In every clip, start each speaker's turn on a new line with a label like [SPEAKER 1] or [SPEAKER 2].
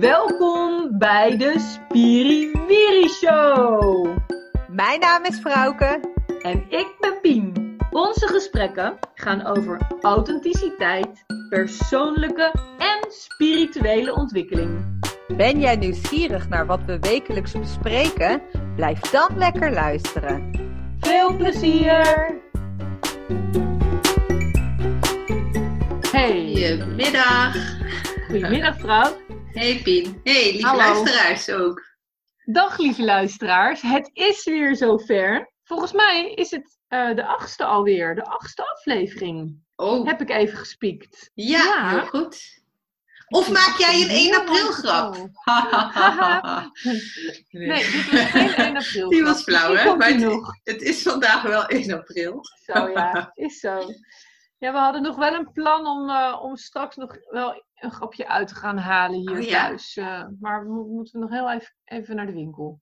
[SPEAKER 1] Welkom bij de Spiriwiri Show.
[SPEAKER 2] Mijn naam is Frauke.
[SPEAKER 1] En ik ben Pien. Onze gesprekken gaan over authenticiteit, persoonlijke en spirituele ontwikkeling.
[SPEAKER 2] Ben jij nieuwsgierig naar wat we wekelijks bespreken? Blijf dan lekker luisteren.
[SPEAKER 1] Veel plezier! Hey,
[SPEAKER 3] Goedemiddag.
[SPEAKER 1] goedemiddag vrouw.
[SPEAKER 3] Hey Pien. Hey, lieve
[SPEAKER 1] Hallo.
[SPEAKER 3] luisteraars ook.
[SPEAKER 1] Dag lieve luisteraars, het is weer zover. Volgens mij is het eh, de achtste alweer, de achtste aflevering.
[SPEAKER 3] Oh,
[SPEAKER 1] Heb ik even gespiekt.
[SPEAKER 3] ja,
[SPEAKER 1] ja.
[SPEAKER 3] heel goed. Of maak jij een 1 april grap?
[SPEAKER 1] Nee, dit was geen 1 april.
[SPEAKER 3] Die was flauw, hè? Maar het, het is vandaag wel 1 april.
[SPEAKER 1] Zo ja, is zo. Ja, we hadden nog wel een plan om, eh, om straks nog wel een grapje uit te gaan halen hier
[SPEAKER 3] Oh, ja?
[SPEAKER 1] thuis. eh, maar we mo- moeten nog heel even, even naar de winkel.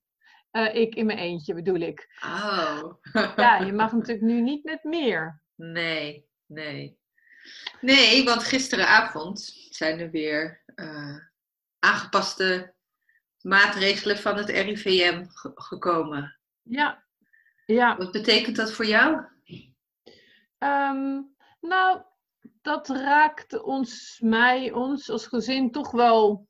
[SPEAKER 1] Eh, ik in mijn eentje bedoel ik.
[SPEAKER 3] Oh.
[SPEAKER 1] Ja, je mag natuurlijk nu niet met meer.
[SPEAKER 3] Nee, nee. Nee, want gisteravond zijn er weer eh, aangepaste maatregelen van het RIVM ge- gekomen.
[SPEAKER 1] Ja, ja.
[SPEAKER 3] Wat betekent dat voor jou?
[SPEAKER 1] Ehm, nou, dat raakte ons, mij, ons als gezin toch wel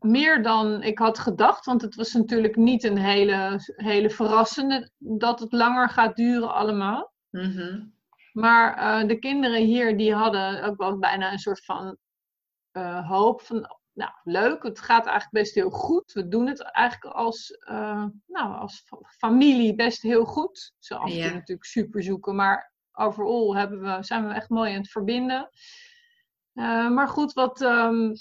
[SPEAKER 1] meer dan ik had gedacht. Want het was natuurlijk niet een hele, hele verrassende dat het langer gaat duren allemaal.
[SPEAKER 3] Mhm.
[SPEAKER 1] Maar eh, de kinderen hier, die hadden ook wel bijna een soort van eh, hoop van... Nou, leuk, het gaat eigenlijk best heel goed. We doen het eigenlijk als, eh, nou, als fa- familie best heel goed. Zo af en toe
[SPEAKER 3] Ja.
[SPEAKER 1] natuurlijk super zoeken, maar overal hebben we, zijn we echt mooi aan het verbinden. Eh, maar goed, wat, ehm,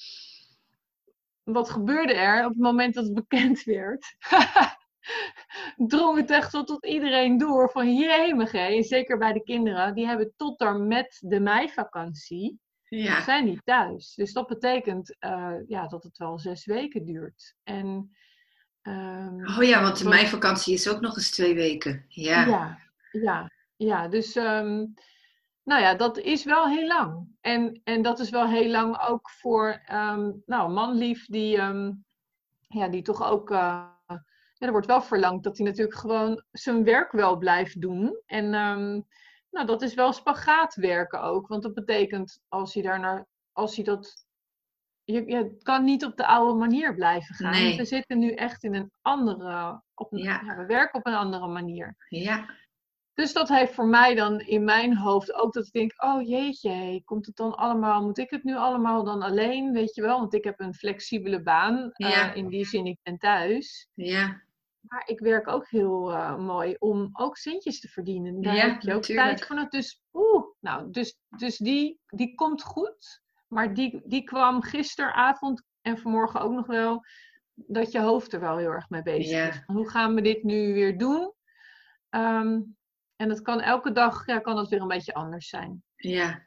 [SPEAKER 1] wat gebeurde er op het moment dat het bekend werd? drong het echt tot, tot iedereen door van jemige, zeker bij de kinderen, die hebben tot daar met de meivakantie,
[SPEAKER 3] Ja.
[SPEAKER 1] zijn die thuis. Dus dat betekent eh, ja, dat het wel zes weken duurt. En, ehm,
[SPEAKER 3] Oh ja, want de meivakantie is ook nog eens twee weken. Ja.
[SPEAKER 1] ja, ja, ja. Dus ehm, nou ja, dat is wel heel lang. En, en dat is wel heel lang ook voor ehm nou, manlief die, ehm, ja, die toch ook. eh, ja, er wordt wel verlangd dat hij natuurlijk gewoon zijn werk wel blijft doen. En nou, dat is wel spagaat werken ook. Want dat betekent als hij daarnaar, als hij dat. Je, je kan niet op de oude manier blijven gaan.
[SPEAKER 3] Nee.
[SPEAKER 1] We zitten nu echt in een andere. Op een,
[SPEAKER 3] Ja.
[SPEAKER 1] ja, we werken op een andere manier.
[SPEAKER 3] Ja.
[SPEAKER 1] Dus dat heeft voor mij dan in mijn hoofd ook dat ik denk, oh jeetje, komt het dan allemaal, moet ik het nu allemaal dan alleen, weet je wel? Want ik heb een flexibele baan, eh,
[SPEAKER 3] Ja.
[SPEAKER 1] in die zin ik ben thuis.
[SPEAKER 3] Ja.
[SPEAKER 1] Maar ik werk ook heel eh, mooi om ook centjes te verdienen. Daar
[SPEAKER 3] Ja,
[SPEAKER 1] heb je ook
[SPEAKER 3] natuurlijk.
[SPEAKER 1] tijd voor. nodig. Dus, oeh, nou, dus, dus die, die komt goed. Maar die, die kwam gisteravond en vanmorgen ook nog wel, dat je hoofd er wel heel erg mee bezig
[SPEAKER 3] Ja.
[SPEAKER 1] is. Hoe gaan we dit nu weer doen? Ehm, en dat kan elke dag, ja, kan dat weer een beetje anders zijn.
[SPEAKER 3] Ja.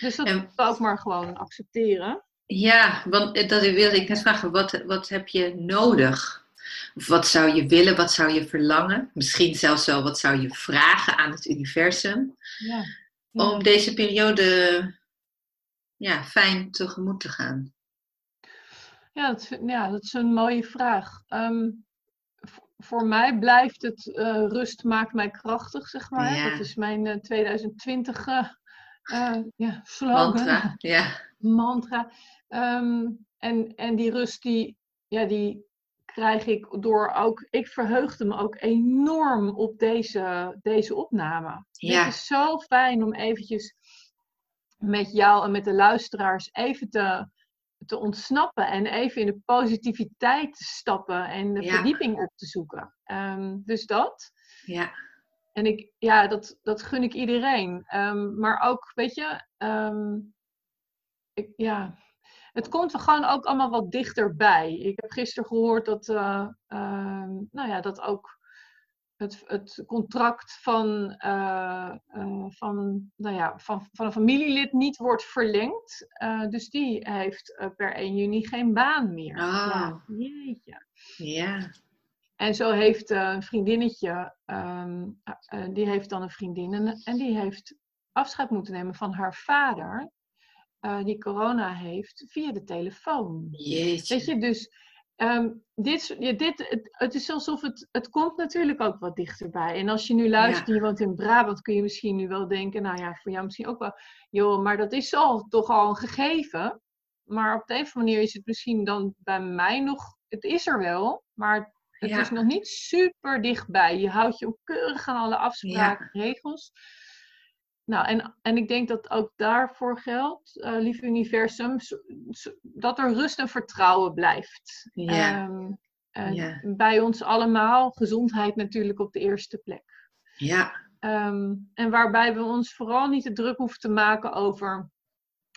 [SPEAKER 1] Dus dat
[SPEAKER 3] En-
[SPEAKER 1] ook maar gewoon accepteren.
[SPEAKER 3] Ja, want dat wilde ik net vragen. Wat, wat heb je nodig? Of wat zou je willen? Wat zou je verlangen? Misschien zelfs wel wat zou je vragen aan het universum?
[SPEAKER 1] Ja.
[SPEAKER 3] Om deze periode ja, fijn tegemoet te gaan.
[SPEAKER 1] Ja, dat, ja, dat is een mooie vraag. V- voor mij blijft het eh, rust maakt mij krachtig, zeg maar.
[SPEAKER 3] Ja.
[SPEAKER 1] Dat is mijn eh, 2020 eh, eh, ja, slogan,
[SPEAKER 3] Mantra. Ja.
[SPEAKER 1] mantra. Ehm, en, en die rust, die, ja, die krijg ik door ook... Ik verheugde me ook enorm op deze, deze opname.
[SPEAKER 3] Ja.
[SPEAKER 1] Het is zo fijn om eventjes met jou en met de luisteraars even te, te ontsnappen en even in de positiviteit te stappen en de
[SPEAKER 3] Ja.
[SPEAKER 1] verdieping op te zoeken. Ehm, dus dat.
[SPEAKER 3] Ja.
[SPEAKER 1] En ik, ja, dat, dat gun ik iedereen. Ehm, maar ook, weet je, ehm, ik, ja, het komt er gewoon ook allemaal wat dichterbij. Ik heb gisteren gehoord dat, eh, nou ja, dat ook het, het contract van, eh, eh, van, nou ja, van, van een familielid niet wordt verlengd. Eh, dus die heeft per 1 juni geen baan meer.
[SPEAKER 3] Ah.
[SPEAKER 1] Ja, jeetje.
[SPEAKER 3] Ja.
[SPEAKER 1] En zo heeft een vriendinnetje, ehm, eh, die heeft dan een vriendin en, en die heeft afscheid moeten nemen van haar vader. die corona heeft via de telefoon.
[SPEAKER 3] Jeetje.
[SPEAKER 1] Weet je, dus ehm, dit, ja, dit, het, het is alsof het, het komt natuurlijk ook wat dichterbij. En als je nu luistert je woont in Brabant, kun je misschien nu wel denken, nou ja, voor jou misschien ook wel, joh, maar dat is al toch al een gegeven. Maar op de een of andere manier is het misschien dan bij mij nog, het is er wel, maar het
[SPEAKER 3] Ja.
[SPEAKER 1] is nog niet super dichtbij. Je houdt je ook keurig aan alle afspraken, regels. Nou, en, en ik denk dat ook daarvoor geldt, eh lieve universum, s- s- dat er rust en vertrouwen blijft.
[SPEAKER 3] Ja.
[SPEAKER 1] Ehm, en
[SPEAKER 3] Ja.
[SPEAKER 1] Bij ons allemaal, gezondheid natuurlijk op de eerste plek.
[SPEAKER 3] Ja,
[SPEAKER 1] Ehm, en waarbij we ons vooral niet de druk hoeven te maken over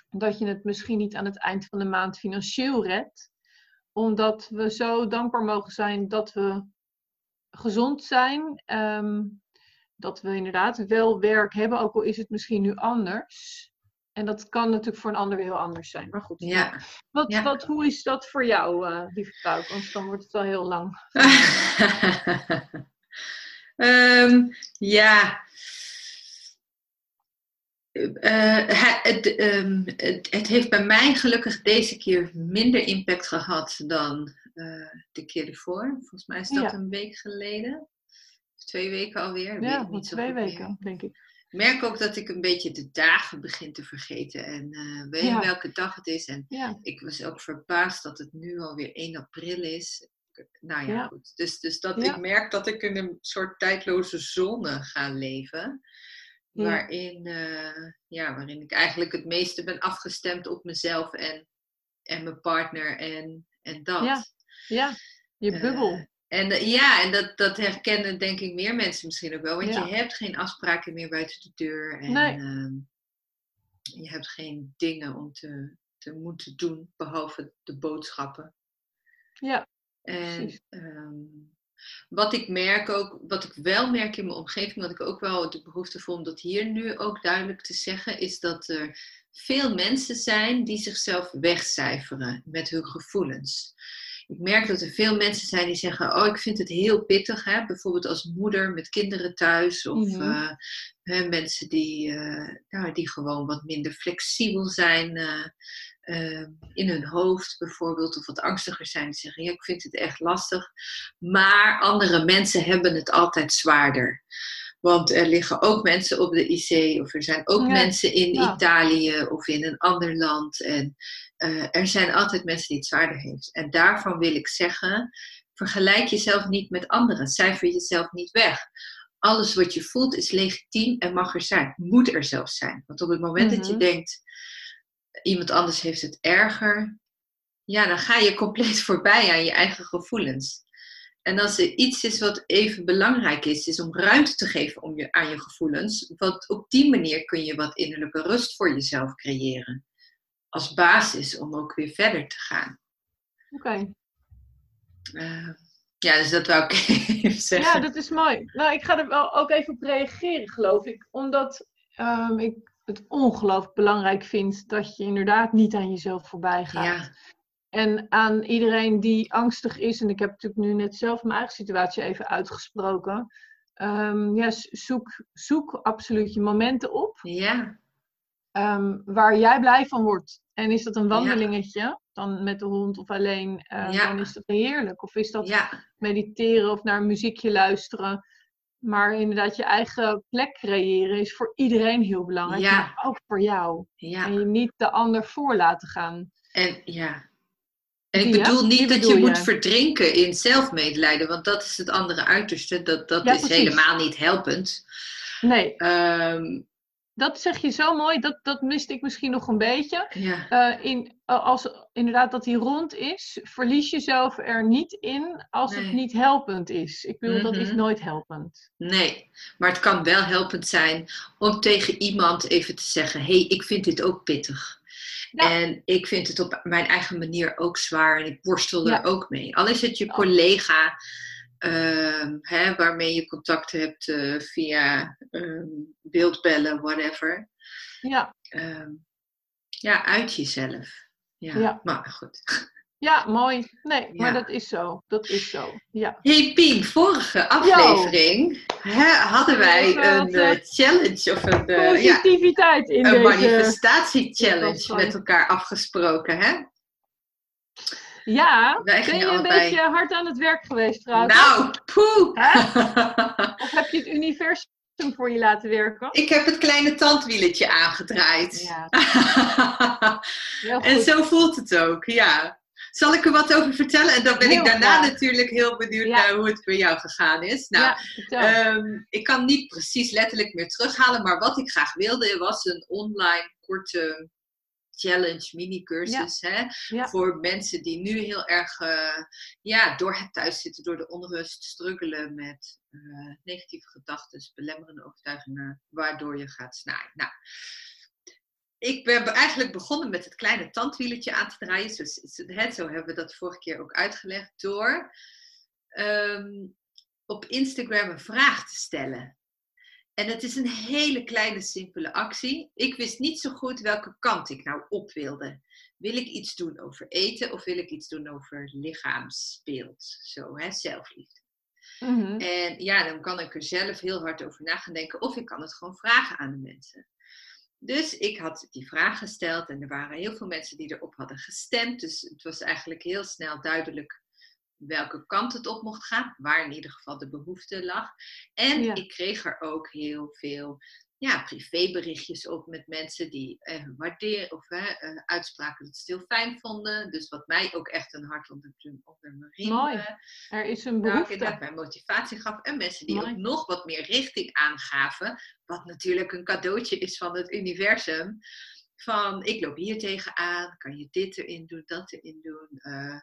[SPEAKER 1] dat je het misschien niet aan het eind van de maand financieel redt. Omdat we zo dankbaar mogen zijn dat we gezond zijn. ehm, dat we inderdaad wel werk hebben, ook al is het misschien nu anders. En dat kan natuurlijk voor een ander weer heel anders zijn. Maar goed,
[SPEAKER 3] ja.
[SPEAKER 1] wat,
[SPEAKER 3] Ja.
[SPEAKER 1] wat, hoe is dat voor jou, eh lieve Pauw? Want dan wordt het wel heel lang.
[SPEAKER 3] Ehm, ja. Eh, het, het, ehm, het, het heeft bij mij gelukkig deze keer minder impact gehad dan eh, de keer ervoor. Volgens mij is dat
[SPEAKER 1] Ja.
[SPEAKER 3] een week geleden. Twee weken alweer.
[SPEAKER 1] Ja,
[SPEAKER 3] niet zo
[SPEAKER 1] twee
[SPEAKER 3] meer.
[SPEAKER 1] weken, denk ik.
[SPEAKER 3] Ik merk ook dat ik een beetje de dagen begin te vergeten. En eh weet
[SPEAKER 1] Ja.
[SPEAKER 3] welke dag het is. En
[SPEAKER 1] Ja,
[SPEAKER 3] ik was ook verbaasd dat het nu alweer 1 april is. Nou ja,
[SPEAKER 1] Ja.
[SPEAKER 3] goed. Dus, dus dat ik merk dat ik in een soort tijdloze zone ga leven. Waarin, eh, ja, waarin ik eigenlijk het meeste ben afgestemd op mezelf en, en mijn partner en, en dat.
[SPEAKER 1] Ja. ja. je
[SPEAKER 3] Eh,
[SPEAKER 1] bubbel.
[SPEAKER 3] En eh, ja, en dat, dat herkennen denk ik meer mensen misschien ook wel. Want
[SPEAKER 1] Ja.
[SPEAKER 3] je hebt geen afspraken meer buiten de deur. En
[SPEAKER 1] Nee.
[SPEAKER 3] ehm, je hebt geen dingen om te, te moeten doen, behalve de boodschappen.
[SPEAKER 1] ja,
[SPEAKER 3] En ehm, wat ik merk ook, wat ik wel merk in mijn omgeving, wat ik ook wel de behoefte voel om dat hier nu ook duidelijk te zeggen, is dat er veel mensen zijn die zichzelf wegcijferen met hun gevoelens. Ik merk dat er veel mensen zijn die zeggen: Oh, ik vind het heel pittig. Hè? Bijvoorbeeld als moeder met kinderen thuis. Of
[SPEAKER 1] Mhm.
[SPEAKER 3] eh, hè, mensen die, eh, nou, die gewoon wat minder flexibel zijn eh, in hun hoofd, bijvoorbeeld. Of wat angstiger zijn. Die zeggen: Ja, ik vind het echt lastig. Maar andere mensen hebben het altijd zwaarder. Want er liggen ook mensen op de IC, of er zijn ook
[SPEAKER 1] Ja,
[SPEAKER 3] mensen in
[SPEAKER 1] ja.
[SPEAKER 3] Italië of in een ander land. En eh, er zijn altijd mensen die het zwaarder heeft. En daarvan wil ik zeggen, vergelijk jezelf niet met anderen. Cijfer jezelf niet weg. Alles wat je voelt is legitiem en mag er zijn. Moet er zelfs zijn. Want op het moment dat je
[SPEAKER 1] Mhm.
[SPEAKER 3] denkt, iemand anders heeft het erger, ja, dan ga je compleet voorbij aan je eigen gevoelens. En als er iets is wat even belangrijk is, is om ruimte te geven om je, aan je gevoelens. Want op die manier kun je wat innerlijke rust voor jezelf creëren. Als basis om ook weer verder te gaan.
[SPEAKER 1] Oké.
[SPEAKER 3] Eh, ja, dus dat wou ik even zeggen.
[SPEAKER 1] Ja, dat is mooi. Nou, ik ga er wel ook even op reageren, geloof ik. Omdat ehm, ik het ongelooflijk belangrijk vind dat je inderdaad niet aan jezelf voorbij gaat.
[SPEAKER 3] Ja,
[SPEAKER 1] En aan iedereen die angstig is, en ik heb natuurlijk nu net zelf mijn eigen situatie even uitgesproken. ehm, ja, zoek, zoek absoluut je momenten op
[SPEAKER 3] ja,
[SPEAKER 1] ehm, waar jij blij van wordt. En is dat een wandelingetje, dan met de hond of alleen, eh,
[SPEAKER 3] Ja.
[SPEAKER 1] dan is dat heerlijk. Of is dat
[SPEAKER 3] ja,
[SPEAKER 1] mediteren of naar een muziekje luisteren. Maar inderdaad, je eigen plek creëren is voor iedereen heel belangrijk. Maar ook voor jou. En je niet de ander voor laten gaan.
[SPEAKER 3] En ja. En ik bedoel niet dat je moet verdrinken in zelfmedelijden, want dat is het andere uiterste. Dat, dat
[SPEAKER 1] Ja,
[SPEAKER 3] is
[SPEAKER 1] precies.
[SPEAKER 3] helemaal niet helpend.
[SPEAKER 1] Nee,
[SPEAKER 3] Ehm,
[SPEAKER 1] dat zeg je zo mooi. Dat, dat miste ik misschien nog een beetje.
[SPEAKER 3] ja,
[SPEAKER 1] Eh, in, als inderdaad dat die rond is, verlies jezelf er niet in als
[SPEAKER 3] Nee.
[SPEAKER 1] het niet helpend is. Ik bedoel, dat is
[SPEAKER 3] Mhm.
[SPEAKER 1] nooit helpend.
[SPEAKER 3] nee. Maar het kan wel helpend zijn om tegen iemand even te zeggen: hé, hey, ik vind dit ook pittig.
[SPEAKER 1] Ja.
[SPEAKER 3] En ik vind het op mijn eigen manier ook zwaar en ik worstel er ook mee. Al is het je collega ehm, hè, waarmee je contact hebt eh, via ehm, beeldbellen, whatever.
[SPEAKER 1] Ja,
[SPEAKER 3] Ehm, ja, uit jezelf. Ja. maar goed.
[SPEAKER 1] Ja, mooi. Nee,
[SPEAKER 3] Ja.
[SPEAKER 1] maar dat is zo. Dat is zo. Ja.
[SPEAKER 3] Hey Pien, vorige aflevering hè, hadden wij een eh, challenge of een, ja,
[SPEAKER 1] Positiviteit in
[SPEAKER 3] een
[SPEAKER 1] deze...
[SPEAKER 3] manifestatie-challenge met elkaar afgesproken. Hè?
[SPEAKER 1] Ja,
[SPEAKER 3] Wij
[SPEAKER 1] ben je een
[SPEAKER 3] allebei-
[SPEAKER 1] beetje hard aan het werk geweest trouwens?
[SPEAKER 3] Nou, poeh!
[SPEAKER 1] Of heb je het universum voor je laten werken?
[SPEAKER 3] Ik heb het kleine tandwieletje aangedraaid.
[SPEAKER 1] Ja,
[SPEAKER 3] en zo voelt het ook, ja. Zal ik er wat over vertellen? En dan ben
[SPEAKER 1] Heel
[SPEAKER 3] ik daarna
[SPEAKER 1] graag.
[SPEAKER 3] natuurlijk heel benieuwd
[SPEAKER 1] Ja.
[SPEAKER 3] naar hoe het bij jou gegaan is. Nou,
[SPEAKER 1] ja.
[SPEAKER 3] Ehm, ik kan niet precies letterlijk meer terughalen, maar wat ik graag wilde was een online korte challenge, mini-cursus. Hè?
[SPEAKER 1] Ja.
[SPEAKER 3] Voor mensen die nu heel erg eh, ja, door het thuiszitten, door de onrust, struggelen met eh, negatieve gedachten, belemmerende overtuigingen, waardoor je gaat snijden. Nou, ik ben eigenlijk begonnen met het kleine tandwieletje aan te draaien. Zo, hè, zo hebben we dat vorige keer ook uitgelegd. Door ehm, op Instagram een vraag te stellen. En het is een hele kleine, simpele actie. Ik wist niet zo goed welke kant ik nou op wilde. Wil ik iets doen over eten of wil ik iets doen over lichaamsbeeld? Zo, hè, zelfliefde.
[SPEAKER 1] Mhm.
[SPEAKER 3] En ja, dan kan ik er zelf heel hard over na gaan denken. Of ik kan het gewoon vragen aan de mensen. Dus ik had die vraag gesteld en er waren heel veel mensen die erop hadden gestemd. Dus het was eigenlijk heel snel duidelijk welke kant het op mocht gaan. Waar in ieder geval de behoefte lag. En
[SPEAKER 1] Ja.
[SPEAKER 3] ik kreeg er ook heel veel ja, privéberichtjes op met mensen die eh, waarderen of eh, uitspraken dat ze het heel fijn vonden. Dus wat mij ook echt een hart onder, de- onder mijn riem
[SPEAKER 1] Mooi.
[SPEAKER 3] eh,
[SPEAKER 1] Er is een
[SPEAKER 3] nou,
[SPEAKER 1] behoefte.
[SPEAKER 3] mij motivatie gaf. En mensen die
[SPEAKER 1] Mooi.
[SPEAKER 3] ook nog wat meer richting aangaven. Wat natuurlijk een cadeautje is van het universum. Van ik loop hier tegenaan, kan je dit erin doen, dat erin doen. eh.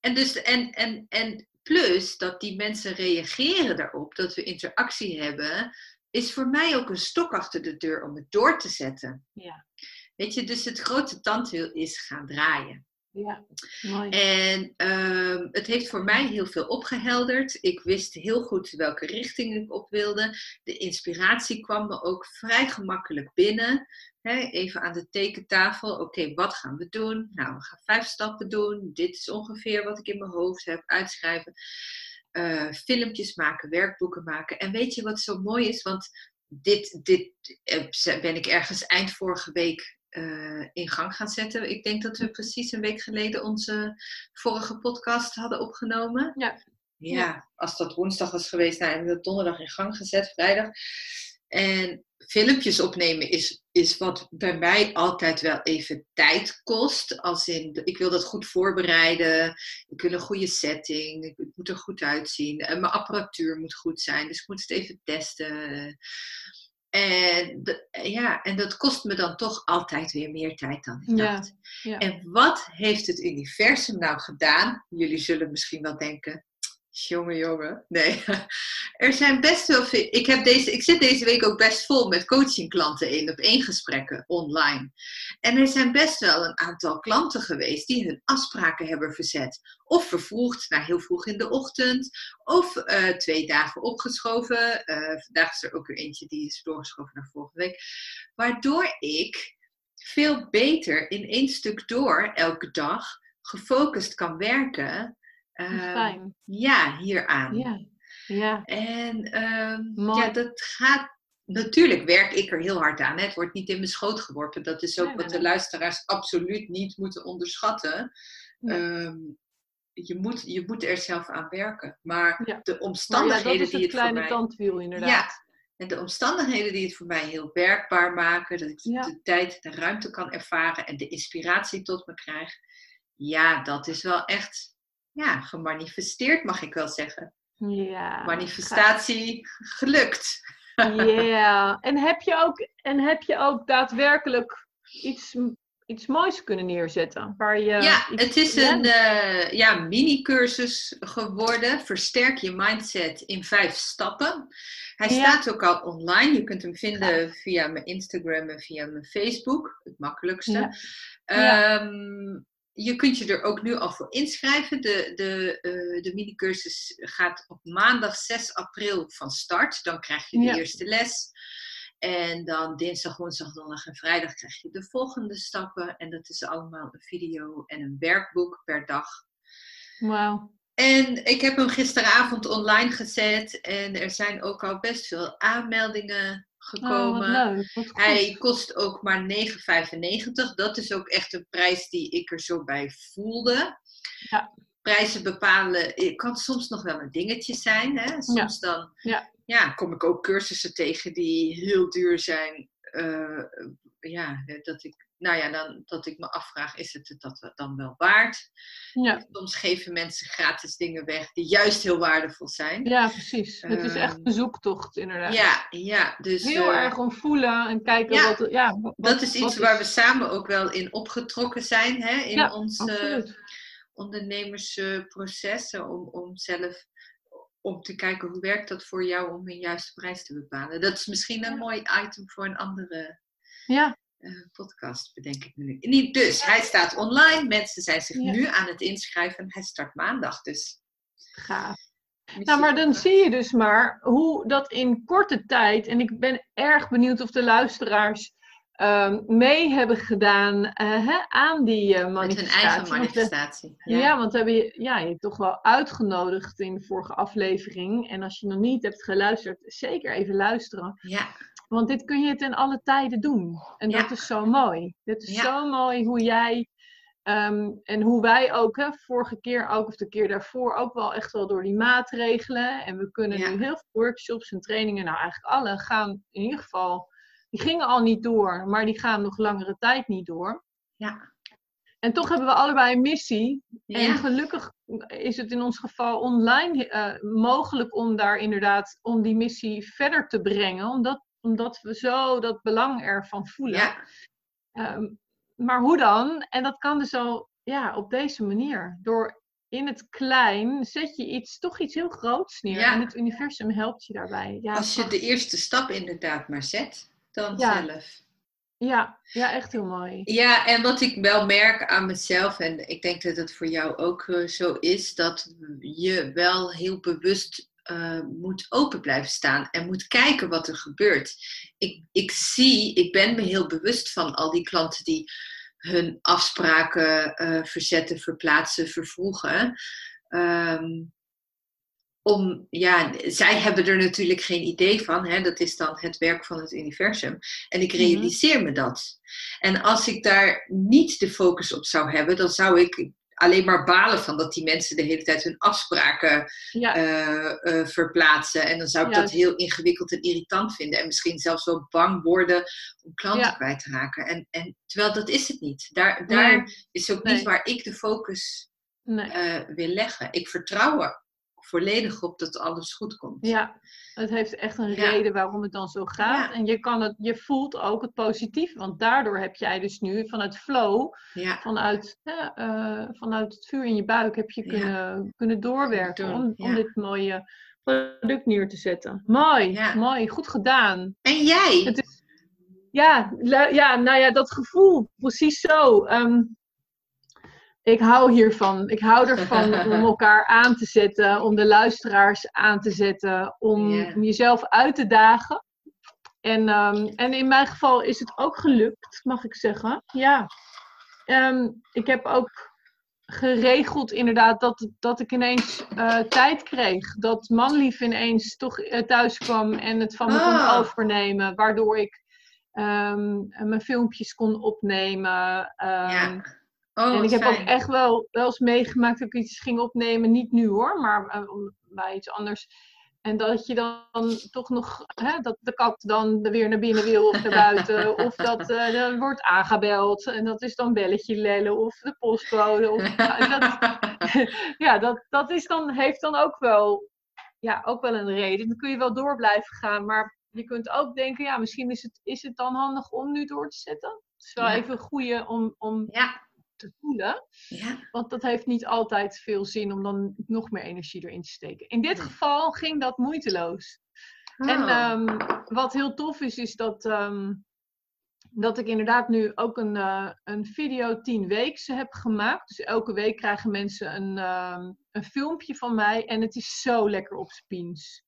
[SPEAKER 3] en, dus, en, en, en plus dat die mensen reageren daarop, dat we interactie hebben, is voor mij ook een stok achter de deur om het door te zetten.
[SPEAKER 1] Ja.
[SPEAKER 3] Weet je, dus het grote tandwiel is gaan draaien.
[SPEAKER 1] Ja, mooi.
[SPEAKER 3] En ehm, het heeft voor mij heel veel opgehelderd. Ik wist heel goed welke richting ik op wilde. De inspiratie kwam me ook vrij gemakkelijk binnen. Even aan de tekentafel. Oké, wat gaan we doen? Nou, we gaan vijf stappen doen. Dit is ongeveer wat ik in mijn hoofd heb. Uitschrijven. Eh, filmpjes maken, werkboeken maken. En weet je wat zo mooi is? Want dit, dit eh, ben ik ergens eind vorige week eh, in gang gaan zetten. Ik denk dat we precies een week geleden onze vorige podcast hadden opgenomen.
[SPEAKER 1] Ja.
[SPEAKER 3] Ja, als dat woensdag was geweest, nou, hebben we dat donderdag in gang gezet, vrijdag. En filmpjes opnemen is, is wat bij mij altijd wel even tijd kost. Als in, ik wil dat goed voorbereiden. Ik wil een goede setting. Het moet er goed uitzien. En mijn apparatuur moet goed zijn. Dus ik moet het even testen. En, ja, en dat kost me dan toch altijd weer meer tijd dan ik
[SPEAKER 1] Ja,
[SPEAKER 3] dacht.
[SPEAKER 1] ja.
[SPEAKER 3] En wat heeft het universum nou gedaan? Jullie zullen misschien wel denken, jongen, jongen. Nee, er zijn best wel veel. Ik, heb deze, ik zit deze week ook best vol met coachingklanten in, op één gesprekken online. En er zijn best wel een aantal klanten geweest die hun afspraken hebben verzet. Of vervroegd naar heel vroeg in de ochtend. Of eh, twee dagen opgeschoven. Eh, vandaag is er ook weer eentje die is doorgeschoven naar volgende week. Waardoor ik veel beter in één stuk door elke dag gefocust kan werken. Eh,
[SPEAKER 1] Fijn.
[SPEAKER 3] ja, hieraan.
[SPEAKER 1] Ja. Ja.
[SPEAKER 3] En ehm, ja, dat gaat. Natuurlijk werk ik er heel hard aan. Hè. Het wordt niet in mijn schoot geworpen. Dat is ook wat de luisteraars absoluut niet moeten onderschatten. Ehm, je, moet, je moet er zelf aan werken. Maar
[SPEAKER 1] Ja.
[SPEAKER 3] de
[SPEAKER 1] Maar ja,
[SPEAKER 3] omstandigheden
[SPEAKER 1] dat is
[SPEAKER 3] die
[SPEAKER 1] het
[SPEAKER 3] het voor
[SPEAKER 1] kleine
[SPEAKER 3] mij.
[SPEAKER 1] tandwiel inderdaad.
[SPEAKER 3] Ja, en de omstandigheden die het voor mij heel werkbaar maken, dat ik
[SPEAKER 1] Ja.
[SPEAKER 3] de tijd, de ruimte kan ervaren en de inspiratie tot me krijg. Ja, dat is wel echt ja, gemanifesteerd, mag ik wel zeggen.
[SPEAKER 1] Ja.
[SPEAKER 3] Manifestatie gelukt.
[SPEAKER 1] Ja. En heb je ook, en heb je ook daadwerkelijk iets, iets moois kunnen neerzetten? Waar je
[SPEAKER 3] ja, het is een eh, ja, mini-cursus geworden. Versterk je mindset in vijf stappen. Hij
[SPEAKER 1] Ja.
[SPEAKER 3] staat ook al online. Je kunt hem vinden via mijn Instagram en via mijn Facebook. Het makkelijkste.
[SPEAKER 1] Ja. Ja.
[SPEAKER 3] Je kunt je er ook nu al voor inschrijven. De, de, eh, de mini-cursus gaat op maandag 6 april van start. Dan krijg je de
[SPEAKER 1] Ja.
[SPEAKER 3] eerste les. En dan dinsdag, woensdag, donderdag en vrijdag krijg je de volgende stappen. En dat is allemaal een video en een werkboek per dag.
[SPEAKER 1] Wauw.
[SPEAKER 3] En ik heb hem gisteravond online gezet. En er zijn ook al best veel aanmeldingen gekomen.
[SPEAKER 1] Oh, wat leuk. Wat.
[SPEAKER 3] Hij kost ook maar 9,95. Dat is ook echt een prijs die ik er zo bij voelde.
[SPEAKER 1] Ja.
[SPEAKER 3] Prijzen bepalen het kan soms nog wel een dingetje zijn. Hè? Soms dan
[SPEAKER 1] Ja.
[SPEAKER 3] ja, kom ik ook cursussen tegen die heel duur zijn. Eh, ja, dat ik, nou ja, dan, dat ik me afvraag, is het dat dan wel waard?
[SPEAKER 1] Ja.
[SPEAKER 3] Soms geven mensen gratis dingen weg die juist heel waardevol zijn.
[SPEAKER 1] ja, precies. het is echt
[SPEAKER 3] Ehm,
[SPEAKER 1] een zoektocht inderdaad.
[SPEAKER 3] Ja, ja dus
[SPEAKER 1] Heel
[SPEAKER 3] eh,
[SPEAKER 1] erg om voelen en kijken
[SPEAKER 3] Ja,
[SPEAKER 1] wat... Ja, wat,
[SPEAKER 3] dat is iets waar we samen ook wel in opgetrokken zijn, hè? in
[SPEAKER 1] Ja,
[SPEAKER 3] ons eh, ondernemersproces, eh, om, om zelf om te kijken hoe werkt dat voor jou om een juiste prijs te bepalen. Dat is misschien een mooi item voor een andere
[SPEAKER 1] Ja,
[SPEAKER 3] eh, podcast, bedenk ik nu. Niet dus, hij staat online, mensen zijn zich
[SPEAKER 1] Ja.
[SPEAKER 3] nu aan het inschrijven. Hij start maandag, dus...
[SPEAKER 1] gaaf. Nou, maar dan zie je dus maar hoe dat in korte tijd, en ik ben erg benieuwd of de luisteraars ehm, mee hebben gedaan eh, hè, aan die eh,
[SPEAKER 3] Met
[SPEAKER 1] manifestatie.
[SPEAKER 3] hun eigen
[SPEAKER 1] Want
[SPEAKER 3] manifestatie.
[SPEAKER 1] ja. want hebben je, ja, je toch wel uitgenodigd in de vorige aflevering. En als je nog niet hebt geluisterd, zeker even luisteren.
[SPEAKER 3] ja.
[SPEAKER 1] Want dit kun je ten alle tijden doen. En dat
[SPEAKER 3] Ja.
[SPEAKER 1] is zo mooi. Dit is
[SPEAKER 3] Ja.
[SPEAKER 1] zo mooi hoe jij ehm, en hoe wij ook, hè, vorige keer ook of de keer daarvoor, ook wel echt wel door die maatregelen. En we kunnen
[SPEAKER 3] Ja.
[SPEAKER 1] nu heel veel workshops en trainingen, nou eigenlijk alle, gaan in ieder geval, die gingen al niet door, maar die gaan nog langere tijd niet door.
[SPEAKER 3] Ja.
[SPEAKER 1] En toch hebben we allebei een missie. En
[SPEAKER 3] Ja.
[SPEAKER 1] gelukkig is het in ons geval online eh, mogelijk om daar inderdaad, om die missie verder te brengen. Omdat, omdat we zo dat belang ervan voelen.
[SPEAKER 3] Ja.
[SPEAKER 1] Ehm, maar hoe dan? En dat kan dus al ja, op deze manier. Door in het klein zet je iets, toch iets heel groots neer.
[SPEAKER 3] Ja.
[SPEAKER 1] En het universum helpt je daarbij. Ja,
[SPEAKER 3] Als je de eerste stap inderdaad maar zet, dan
[SPEAKER 1] Ja.
[SPEAKER 3] zelf.
[SPEAKER 1] ja, ja, echt heel mooi.
[SPEAKER 3] Ja, en wat ik wel merk aan mezelf, en ik denk dat het voor jou ook eh, zo is, dat je wel heel bewust eh, moet open blijven staan en moet kijken wat er gebeurt. Ik, ik zie, ik ben me heel bewust van al die klanten die hun afspraken eh, verzetten, verplaatsen, vervroegen. Ehm, om, ja, zij hebben er natuurlijk geen idee van. Hè? Dat is dan het werk van het universum. En ik
[SPEAKER 1] Mhm.
[SPEAKER 3] realiseer me dat. En als ik daar niet de focus op zou hebben, dan zou ik alleen maar balen van dat die mensen de hele tijd hun afspraken
[SPEAKER 1] Ja,
[SPEAKER 3] eh, eh, verplaatsen. En dan zou ik dat heel ingewikkeld en irritant vinden. En misschien zelfs wel bang worden om klanten
[SPEAKER 1] Ja.
[SPEAKER 3] kwijt te raken. En, en terwijl dat is het niet. Daar, daar
[SPEAKER 1] Nee.
[SPEAKER 3] is ook
[SPEAKER 1] Nee.
[SPEAKER 3] niet waar ik de focus
[SPEAKER 1] nee.
[SPEAKER 3] eh, wil leggen. Ik vertrouw er volledig op dat alles goed komt.
[SPEAKER 1] Ja, het heeft echt een
[SPEAKER 3] Ja.
[SPEAKER 1] reden waarom het dan zo gaat.
[SPEAKER 3] Ja.
[SPEAKER 1] En je, kan het, je voelt ook het positief, want daardoor heb jij dus nu vanuit flow,
[SPEAKER 3] Ja,
[SPEAKER 1] vanuit, eh, vanuit het vuur in je buik, heb je kunnen, kunnen doorwerken
[SPEAKER 3] Doen,
[SPEAKER 1] om, om dit mooie product neer te zetten. Mooi, mooi, goed gedaan.
[SPEAKER 3] En jij?
[SPEAKER 1] Het is, ja, ja, nou ja, dat gevoel, precies zo. Ehm, ik hou hiervan. Ik hou ervan om elkaar aan te zetten, om de luisteraars aan te zetten, om
[SPEAKER 3] Ja.
[SPEAKER 1] jezelf uit te dagen. En, ehm, en in mijn geval is het ook gelukt, mag ik zeggen. Ja. Ehm, ik heb ook geregeld inderdaad dat, dat ik ineens eh, tijd kreeg. Dat manlief ineens toch eh, thuis kwam en het van me
[SPEAKER 3] Ah.
[SPEAKER 1] kon overnemen. Waardoor ik ehm, mijn filmpjes kon opnemen.
[SPEAKER 3] ja. Oh,
[SPEAKER 1] en ik heb
[SPEAKER 3] fijn.
[SPEAKER 1] ook echt wel, wel eens meegemaakt dat ik iets ging opnemen. Niet nu hoor, maar eh, bij iets anders. En dat je dan toch nog, hè, dat de kat dan weer naar binnen wil of naar buiten. of dat eh, er wordt aangebeld. En dat is dan belletje lellen of de postcode. Of, nou, dat, ja, dat, dat is dan, heeft dan ook wel, ja, ook wel een reden. Dan kun je wel door blijven gaan. Maar je kunt ook denken, ja, misschien is het, is het dan handig om nu door te zetten. Het is wel
[SPEAKER 3] Ja.
[SPEAKER 1] even een goede om, om
[SPEAKER 3] ja,
[SPEAKER 1] te voelen.
[SPEAKER 3] ja,
[SPEAKER 1] Want dat heeft niet altijd veel zin om dan nog meer energie erin te steken. In dit geval ging dat moeiteloos. En
[SPEAKER 3] Oh.
[SPEAKER 1] ehm, wat heel tof is, is dat, ehm, dat ik inderdaad nu ook een, eh, een video 10 weekse heb gemaakt. Dus elke week krijgen mensen een, ehm, een filmpje van mij. En het is zo lekker op spiens.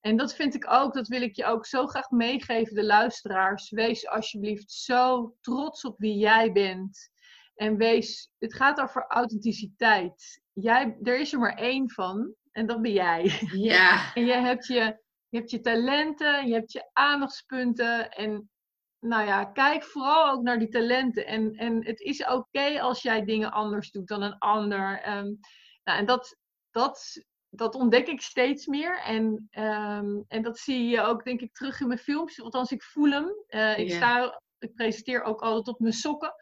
[SPEAKER 1] En dat vind ik ook, dat wil ik je ook zo graag meegeven, de luisteraars. Wees alsjeblieft zo trots op wie jij bent. En wees, het gaat over authenticiteit. Jij, er is er maar één van en dat ben jij.
[SPEAKER 3] Ja.
[SPEAKER 1] En je hebt je, je hebt je talenten, je hebt je aandachtspunten. En nou ja, kijk vooral ook naar die talenten. En, en het is oké als jij dingen anders doet dan een ander. Um, nou, en dat, dat, dat ontdek ik steeds meer. En, um, en dat zie je ook, denk ik, terug in mijn films. Althans, ik voel hem. Uh, ik, sta, ik presenteer ook altijd op mijn sokken.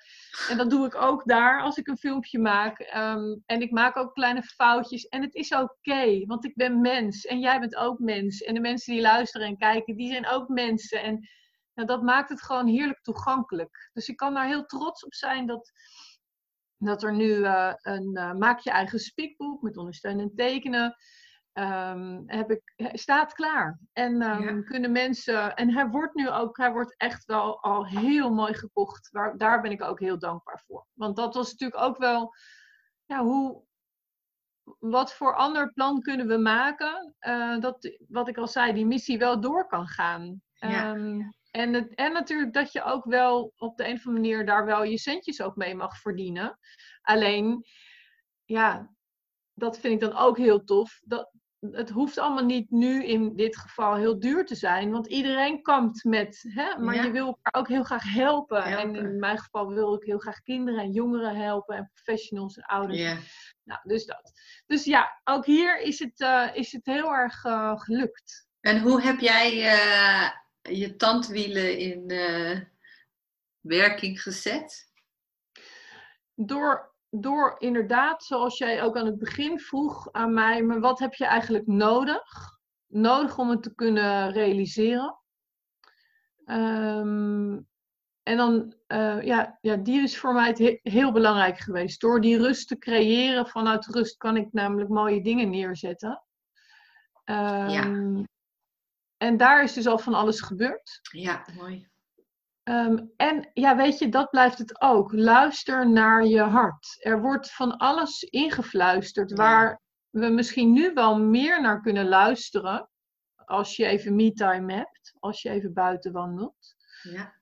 [SPEAKER 1] En dat doe ik ook daar als ik een filmpje maak. Um, en ik maak ook kleine foutjes. En het is oké, want ik ben mens. En jij bent ook mens. En de mensen die luisteren en kijken, die zijn ook mensen. En nou, dat maakt het gewoon heerlijk toegankelijk. Dus ik kan daar heel trots op zijn dat, dat er nu uh, een uh, maak je eigen speakboek met ondersteunend tekenen. Um, heb ik, staat klaar. En um, ja. kunnen mensen. En hij wordt nu ook, hij wordt echt wel al heel mooi gekocht. Waar, daar ben ik ook heel dankbaar voor. Want dat was natuurlijk ook wel. Ja, hoe, wat voor ander plan kunnen we maken? Uh, dat, wat ik al zei, die missie wel door kan gaan.
[SPEAKER 3] Ja.
[SPEAKER 1] Um, en, het, en natuurlijk dat je ook wel op de een of andere manier daar wel je centjes ook mee mag verdienen. Alleen, ja, dat vind ik dan ook heel tof. Dat, het hoeft allemaal niet nu in dit geval heel duur te zijn. Want iedereen kampt met, hè, maar
[SPEAKER 3] Ja.
[SPEAKER 1] je wil elkaar ook heel graag helpen.
[SPEAKER 3] Helpen.
[SPEAKER 1] En in mijn geval wil ik heel graag kinderen en jongeren helpen. En professionals en ouders.
[SPEAKER 3] Ja.
[SPEAKER 1] Nou, dus dat. Dus ja, ook hier is het, eh, is het heel erg eh, gelukt.
[SPEAKER 3] En hoe heb jij eh, je tandwielen in werking gezet?
[SPEAKER 1] Door, door inderdaad, zoals jij ook aan het begin vroeg aan mij, maar wat heb je eigenlijk nodig? Nodig om het te kunnen realiseren. Ehm, en dan, eh, ja, ja, die is voor mij het he- heel belangrijk geweest. Door die rust te creëren, vanuit rust kan ik namelijk mooie dingen neerzetten. Ehm, En daar is dus al van alles gebeurd.
[SPEAKER 3] Ja, mooi.
[SPEAKER 1] Ehm, en ja, weet je, dat blijft het ook. Luister naar je hart. Er wordt van alles ingefluisterd waar we misschien nu wel meer naar kunnen luisteren. Als je even me-time hebt, als je even buiten wandelt.
[SPEAKER 3] Ja.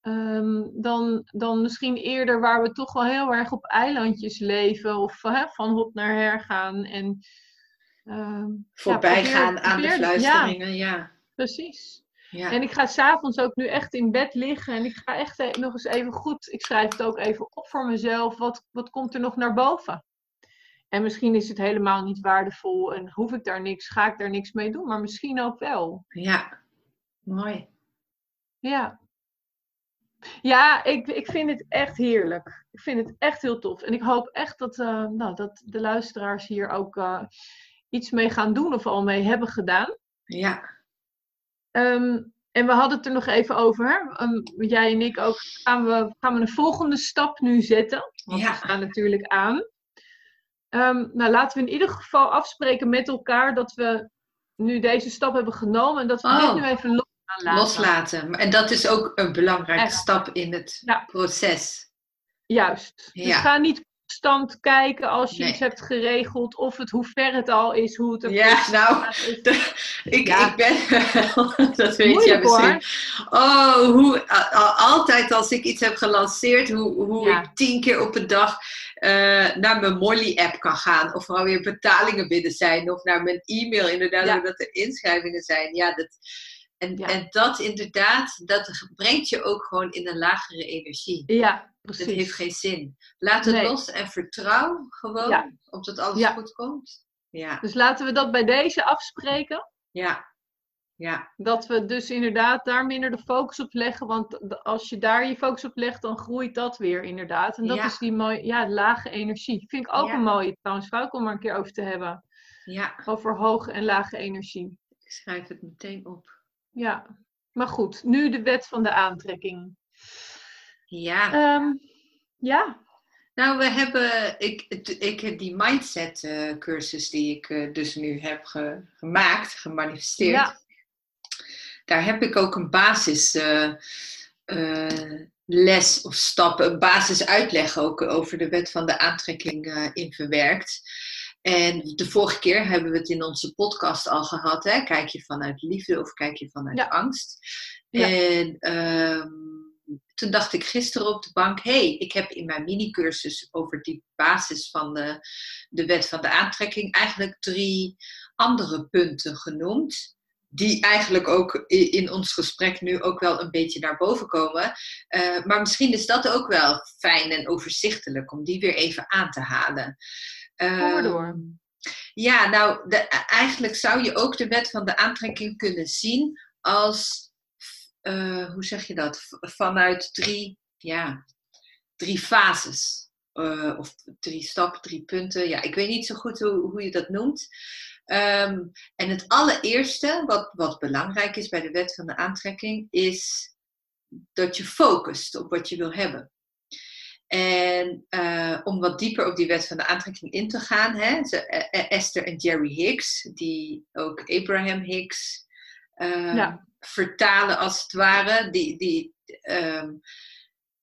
[SPEAKER 1] Ehm, dan, dan misschien eerder waar we toch wel heel erg op eilandjes leven. Of hè, van hop naar her gaan. En, ehm,
[SPEAKER 3] Voorbij
[SPEAKER 1] probeer-
[SPEAKER 3] gaan aan de fluisteringen, ja.
[SPEAKER 1] precies.
[SPEAKER 3] Ja.
[SPEAKER 1] En ik ga s'avonds ook nu echt in bed liggen en ik ga echt e- nog eens even goed, ik schrijf het ook even op voor mezelf, wat, wat komt er nog naar boven? En misschien is het helemaal niet waardevol en hoef ik daar niks, ga ik daar niks mee doen, maar misschien ook wel.
[SPEAKER 3] ja. Mooi.
[SPEAKER 1] Ja. Ja, ik, ik vind het echt heerlijk. Ik vind het echt heel tof. En ik hoop echt dat, eh, nou, dat de luisteraars hier ook eh, iets mee gaan doen of al mee hebben gedaan.
[SPEAKER 3] Ja.
[SPEAKER 1] Ehm, en we hadden het er nog even over. Ehm, jij en ik ook. Gaan we, gaan we een volgende stap nu zetten? Want
[SPEAKER 3] Ja.
[SPEAKER 1] we staan natuurlijk aan. Ehm, nou, laten we in ieder geval afspreken met elkaar dat we nu deze stap hebben genomen. En dat we
[SPEAKER 3] Oh.
[SPEAKER 1] dit nu even los gaan laten.
[SPEAKER 3] Loslaten. En dat is ook een belangrijke
[SPEAKER 1] Echt.
[SPEAKER 3] stap in het
[SPEAKER 1] Ja.
[SPEAKER 3] proces.
[SPEAKER 1] Juist. Dus
[SPEAKER 3] Ja.
[SPEAKER 1] ga niet constant kijken als je
[SPEAKER 3] Nee.
[SPEAKER 1] iets hebt geregeld. Of het, hoe ver het al is. Hoe het er
[SPEAKER 3] Ja, nou. Ik,
[SPEAKER 1] Ja.
[SPEAKER 3] ik ben dat weet jij
[SPEAKER 1] hoor.
[SPEAKER 3] misschien. Oh, hoe, altijd als ik iets heb gelanceerd, hoe, hoe
[SPEAKER 1] Ja.
[SPEAKER 3] ik tien keer op een dag eh, naar mijn Molly-app kan gaan. Of er alweer betalingen binnen zijn. Of naar mijn e-mail, inderdaad,
[SPEAKER 1] Ja.
[SPEAKER 3] zodat er inschrijvingen zijn. Ja, dat, en, en dat inderdaad, dat brengt je ook gewoon in een lagere energie.
[SPEAKER 1] Ja, Precies.
[SPEAKER 3] heeft geen zin. Laat het
[SPEAKER 1] Nee.
[SPEAKER 3] los en vertrouw gewoon
[SPEAKER 1] Ja.
[SPEAKER 3] op dat alles
[SPEAKER 1] Ja.
[SPEAKER 3] goed komt. Ja,
[SPEAKER 1] Dus laten we dat bij deze afspreken.
[SPEAKER 3] ja, ja.
[SPEAKER 1] Dat we dus inderdaad daar minder de focus op leggen. Want als je daar je focus op legt, dan groeit dat weer inderdaad. En dat
[SPEAKER 3] Ja.
[SPEAKER 1] is die mooie, ja, lage energie. Vind ik ook een mooie trouwens, Fouk, om er een keer over te hebben.
[SPEAKER 3] ja.
[SPEAKER 1] Over hoge en lage energie.
[SPEAKER 3] Ik schrijf het meteen op.
[SPEAKER 1] Ja, maar goed. Nu de wet van de aantrekking.
[SPEAKER 3] Ja,
[SPEAKER 1] Ehm, ja,
[SPEAKER 3] nou we hebben, ik, ik heb die mindset eh, cursus die ik eh, dus nu heb ge- gemaakt, gemanifesteerd.
[SPEAKER 1] Ja.
[SPEAKER 3] Daar heb ik ook een basis eh, les of stappen, een basis uitleg ook over de wet van de aantrekking in verwerkt. En de vorige keer hebben we het in onze podcast al gehad. Hè? Kijk je vanuit liefde of kijk je vanuit
[SPEAKER 1] Ja.
[SPEAKER 3] angst?
[SPEAKER 1] Ja.
[SPEAKER 3] En ehm, toen dacht ik gisteren op de bank: hé, hey, ik heb in mijn mini-cursus over die basis van de, de wet van de aantrekking eigenlijk drie andere punten genoemd. Die eigenlijk ook in ons gesprek nu ook wel een beetje naar boven komen. Eh, maar misschien is dat ook wel fijn en overzichtelijk om die weer even aan te halen. Ehm,
[SPEAKER 1] door.
[SPEAKER 3] ja, nou, de, eigenlijk zou je ook de wet van de aantrekking kunnen zien als, eh, hoe zeg je dat, vanuit drie, ja, drie fases. Eh, of drie stappen, drie punten. Ja, ik weet niet zo goed hoe, hoe je dat noemt. Ehm, en het allereerste, wat, wat belangrijk is bij de wet van de aantrekking, is dat je focust op wat je wil hebben. En eh, om wat dieper op die wet van de aantrekking in te gaan, hè, eh, eh, Esther en Jerry Hicks, die ook Abraham Hicks eh,
[SPEAKER 1] Ja.
[SPEAKER 3] Vertalen als het ware, die, die, ehm,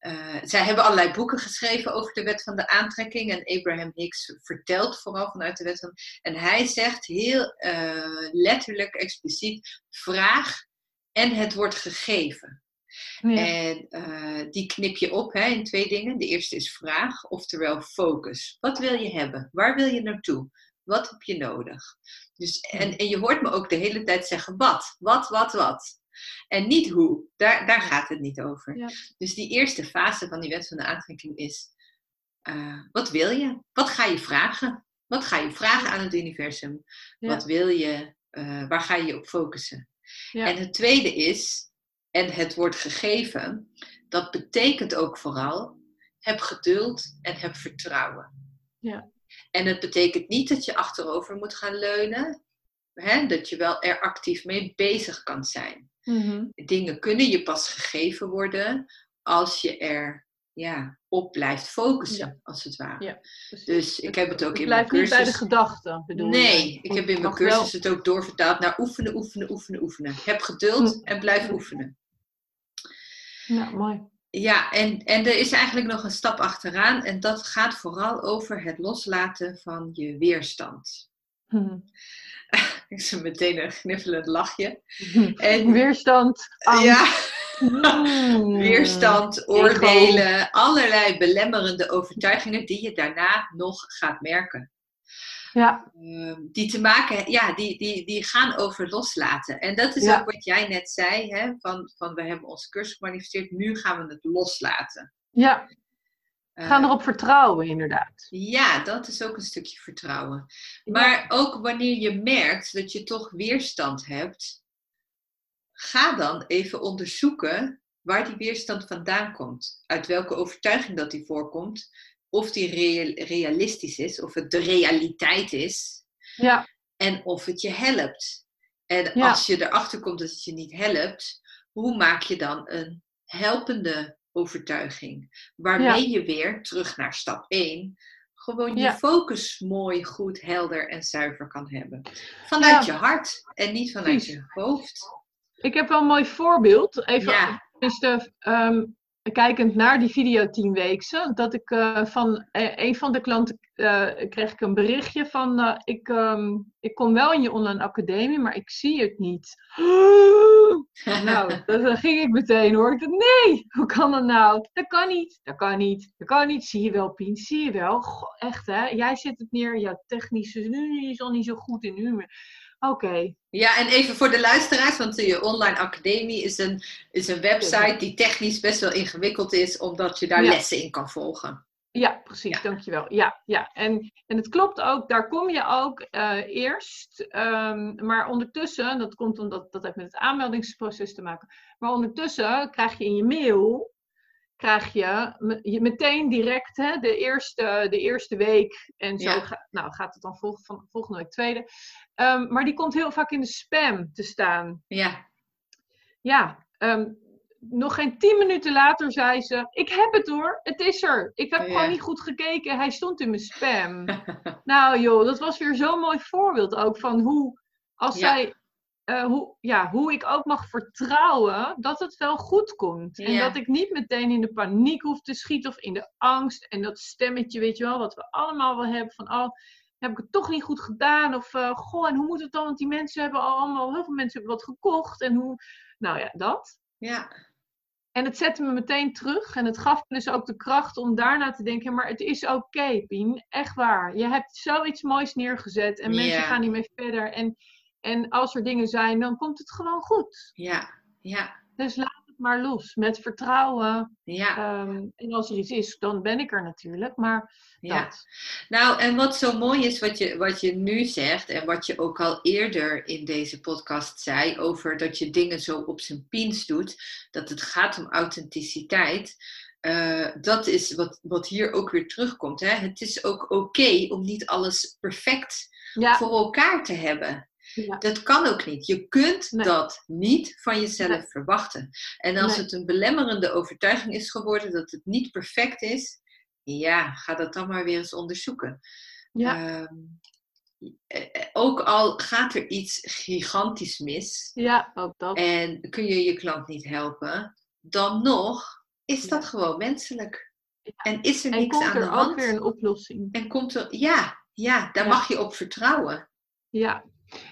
[SPEAKER 3] eh, zij hebben allerlei boeken geschreven over de wet van de aantrekking. En Abraham Hicks vertelt vooral vanuit de wet van. En hij zegt heel eh, letterlijk, expliciet: vraag en het wordt gegeven.
[SPEAKER 1] Ja.
[SPEAKER 3] En eh, die knip je op hè, in twee dingen. De eerste is vraag, oftewel focus. Wat wil je hebben? Waar wil je naartoe? Wat heb je nodig? Dus, en, en je hoort me ook de hele tijd zeggen wat, wat, wat, wat. En niet hoe. Daar, daar gaat het niet over.
[SPEAKER 1] Ja.
[SPEAKER 3] Dus die eerste fase van die wet van de aantrekking is: eh, wat wil je? Wat ga je vragen? Wat ga je vragen aan het universum?
[SPEAKER 1] Ja.
[SPEAKER 3] Wat wil je? Eh, waar ga je je op focussen?
[SPEAKER 1] Ja.
[SPEAKER 3] En het tweede is, en het wordt gegeven, dat betekent ook vooral, heb geduld en heb vertrouwen.
[SPEAKER 1] Ja.
[SPEAKER 3] En het betekent niet dat je achterover moet gaan leunen, hè, dat je wel er actief mee bezig kan zijn.
[SPEAKER 1] Mhm.
[SPEAKER 3] Dingen kunnen je pas gegeven worden als je er ja, op blijft focussen,
[SPEAKER 1] Ja.
[SPEAKER 3] als het ware.
[SPEAKER 1] Ja.
[SPEAKER 3] Dus ik heb het ook
[SPEAKER 1] Het
[SPEAKER 3] in mijn
[SPEAKER 1] blijft niet bij de
[SPEAKER 3] cursus.
[SPEAKER 1] gedachten, bedoel?
[SPEAKER 3] Nee, ik heb in mijn
[SPEAKER 1] wel-
[SPEAKER 3] cursus het ook doorvertaald naar oefenen, oefenen, oefenen, oefenen. Heb geduld en blijf oefenen.
[SPEAKER 1] Ja, mooi.
[SPEAKER 3] Ja, en, en er is eigenlijk nog een stap achteraan en dat gaat vooral over het loslaten van je weerstand.
[SPEAKER 1] Mhm.
[SPEAKER 3] Ik zie meteen een gniffelend lachje. En
[SPEAKER 1] Weerstand, angst.
[SPEAKER 3] ja,
[SPEAKER 1] Mm.
[SPEAKER 3] weerstand, oordelen, allerlei belemmerende overtuigingen die je daarna nog gaat merken.
[SPEAKER 1] Ja,
[SPEAKER 3] Ehm, die te maken, ja, die, die, die gaan over loslaten. En dat is
[SPEAKER 1] Ja.
[SPEAKER 3] ook wat jij net zei, hè, van, van we hebben onze cursus gemanifesteerd, nu gaan we het loslaten.
[SPEAKER 1] ja,
[SPEAKER 3] Eh,
[SPEAKER 1] gaan erop vertrouwen inderdaad.
[SPEAKER 3] ja, dat is ook een stukje vertrouwen. Maar ook wanneer je merkt dat je toch weerstand hebt, ga dan even onderzoeken waar die weerstand vandaan komt. Uit welke overtuiging dat die voorkomt. Of die real- realistisch is, of het de realiteit is.
[SPEAKER 1] Ja,
[SPEAKER 3] En of het je helpt. En
[SPEAKER 1] Ja.
[SPEAKER 3] als je erachter komt dat het je niet helpt, hoe maak je dan een helpende overtuiging? Waarmee je weer terug naar stap 1 gewoon je focus mooi, goed, helder en zuiver kan hebben. Vanuit je hart en niet vanuit je hoofd.
[SPEAKER 1] ik heb wel een mooi voorbeeld. Even is de, kijkend naar die video 10 weekse, dat ik eh, van eh, een van de klanten eh, kreeg ik een berichtje van ik, ehm, ik kom wel in je online academie, maar ik zie het niet. nou, dan ging ik meteen hoor. Ik dacht, nee, hoe kan dat nou? Dat kan niet, dat kan niet, dat kan niet. Zie je wel, Pien, zie je wel. Goh, echt hè, jij zet het neer, jouw technische nu is al niet zo goed in nu. Oké,
[SPEAKER 3] ja, en even voor de luisteraars, want je online academie is een, is een website die technisch best wel ingewikkeld is, omdat je daar
[SPEAKER 1] Ja.
[SPEAKER 3] lessen in kan volgen.
[SPEAKER 1] Ja, precies,
[SPEAKER 3] Ja.
[SPEAKER 1] dankjewel. Ja, ja. En, en het klopt ook, daar kom je ook eh, eerst. ehm, maar ondertussen, dat komt omdat dat heeft met het aanmeldingsproces te maken. Maar ondertussen krijg je in je mail, krijg je, me- je meteen direct hè, de, eerste, de eerste week. En zo
[SPEAKER 3] Ja.
[SPEAKER 1] ga- nou, gaat het dan vol, van, volgende week tweede. Ehm, maar die komt heel vaak in de spam te staan.
[SPEAKER 3] Ja,
[SPEAKER 1] Ja, ehm, nog geen tien minuten later zei ze: Ik heb het hoor, het is er. Ik heb
[SPEAKER 3] Ja.
[SPEAKER 1] gewoon niet goed gekeken, hij stond in mijn spam. nou joh, dat was weer zo'n mooi voorbeeld ook van hoe, als
[SPEAKER 3] Ja.
[SPEAKER 1] zij, eh, hoe, ja, hoe ik ook mag vertrouwen dat het wel goed komt. En dat ik niet meteen in de paniek hoef te schieten of in de angst. En dat stemmetje, weet je wel, wat we allemaal wel hebben van: Oh, heb ik het toch niet goed gedaan? Of, uh, goh, en hoe moet het dan? Want die mensen hebben allemaal, heel veel mensen hebben wat gekocht. En hoe, nou ja, dat.
[SPEAKER 3] Ja.
[SPEAKER 1] En het zette me meteen terug. En het gaf me dus ook de kracht om daarna te denken: maar het is oké, Pien. Echt waar. Je hebt zoiets moois neergezet. En mensen gaan hiermee verder. En, en als er dingen zijn, dan komt het gewoon goed.
[SPEAKER 3] Ja, ja,
[SPEAKER 1] Dus laat het maar los. Met vertrouwen.
[SPEAKER 3] ja.
[SPEAKER 1] Ehm, en als er iets is, dan ben ik er natuurlijk. Maar
[SPEAKER 3] ja.
[SPEAKER 1] dat.
[SPEAKER 3] Nou, en wat zo mooi is wat je, wat je nu zegt en wat je ook al eerder in deze podcast zei over dat je dingen zo op zijn piens doet, dat het gaat om authenticiteit. eh, dat is wat, wat hier ook weer terugkomt. Hè? Het is ook oké om niet alles perfect
[SPEAKER 1] Ja,
[SPEAKER 3] voor elkaar te hebben.
[SPEAKER 1] Ja.
[SPEAKER 3] Dat kan ook niet. Je kunt
[SPEAKER 1] Nee.
[SPEAKER 3] dat niet van jezelf
[SPEAKER 1] Nee.
[SPEAKER 3] verwachten. En als
[SPEAKER 1] Nee.
[SPEAKER 3] het een belemmerende overtuiging is geworden dat het niet perfect is, ja, ga dat dan maar weer eens onderzoeken.
[SPEAKER 1] ja,
[SPEAKER 3] Ehm, eh, eh, ook al gaat er iets gigantisch mis
[SPEAKER 1] ja, ook dat.
[SPEAKER 3] en kun je je klant niet helpen, dan nog is dat
[SPEAKER 1] Ja.
[SPEAKER 3] gewoon menselijk.
[SPEAKER 1] Ja.
[SPEAKER 3] En is er
[SPEAKER 1] En
[SPEAKER 3] niks
[SPEAKER 1] komt
[SPEAKER 3] aan de
[SPEAKER 1] er ook
[SPEAKER 3] hand.
[SPEAKER 1] weer een oplossing.
[SPEAKER 3] En komt er, ja, ja, daar
[SPEAKER 1] Ja.
[SPEAKER 3] mag je op vertrouwen.
[SPEAKER 1] Ja.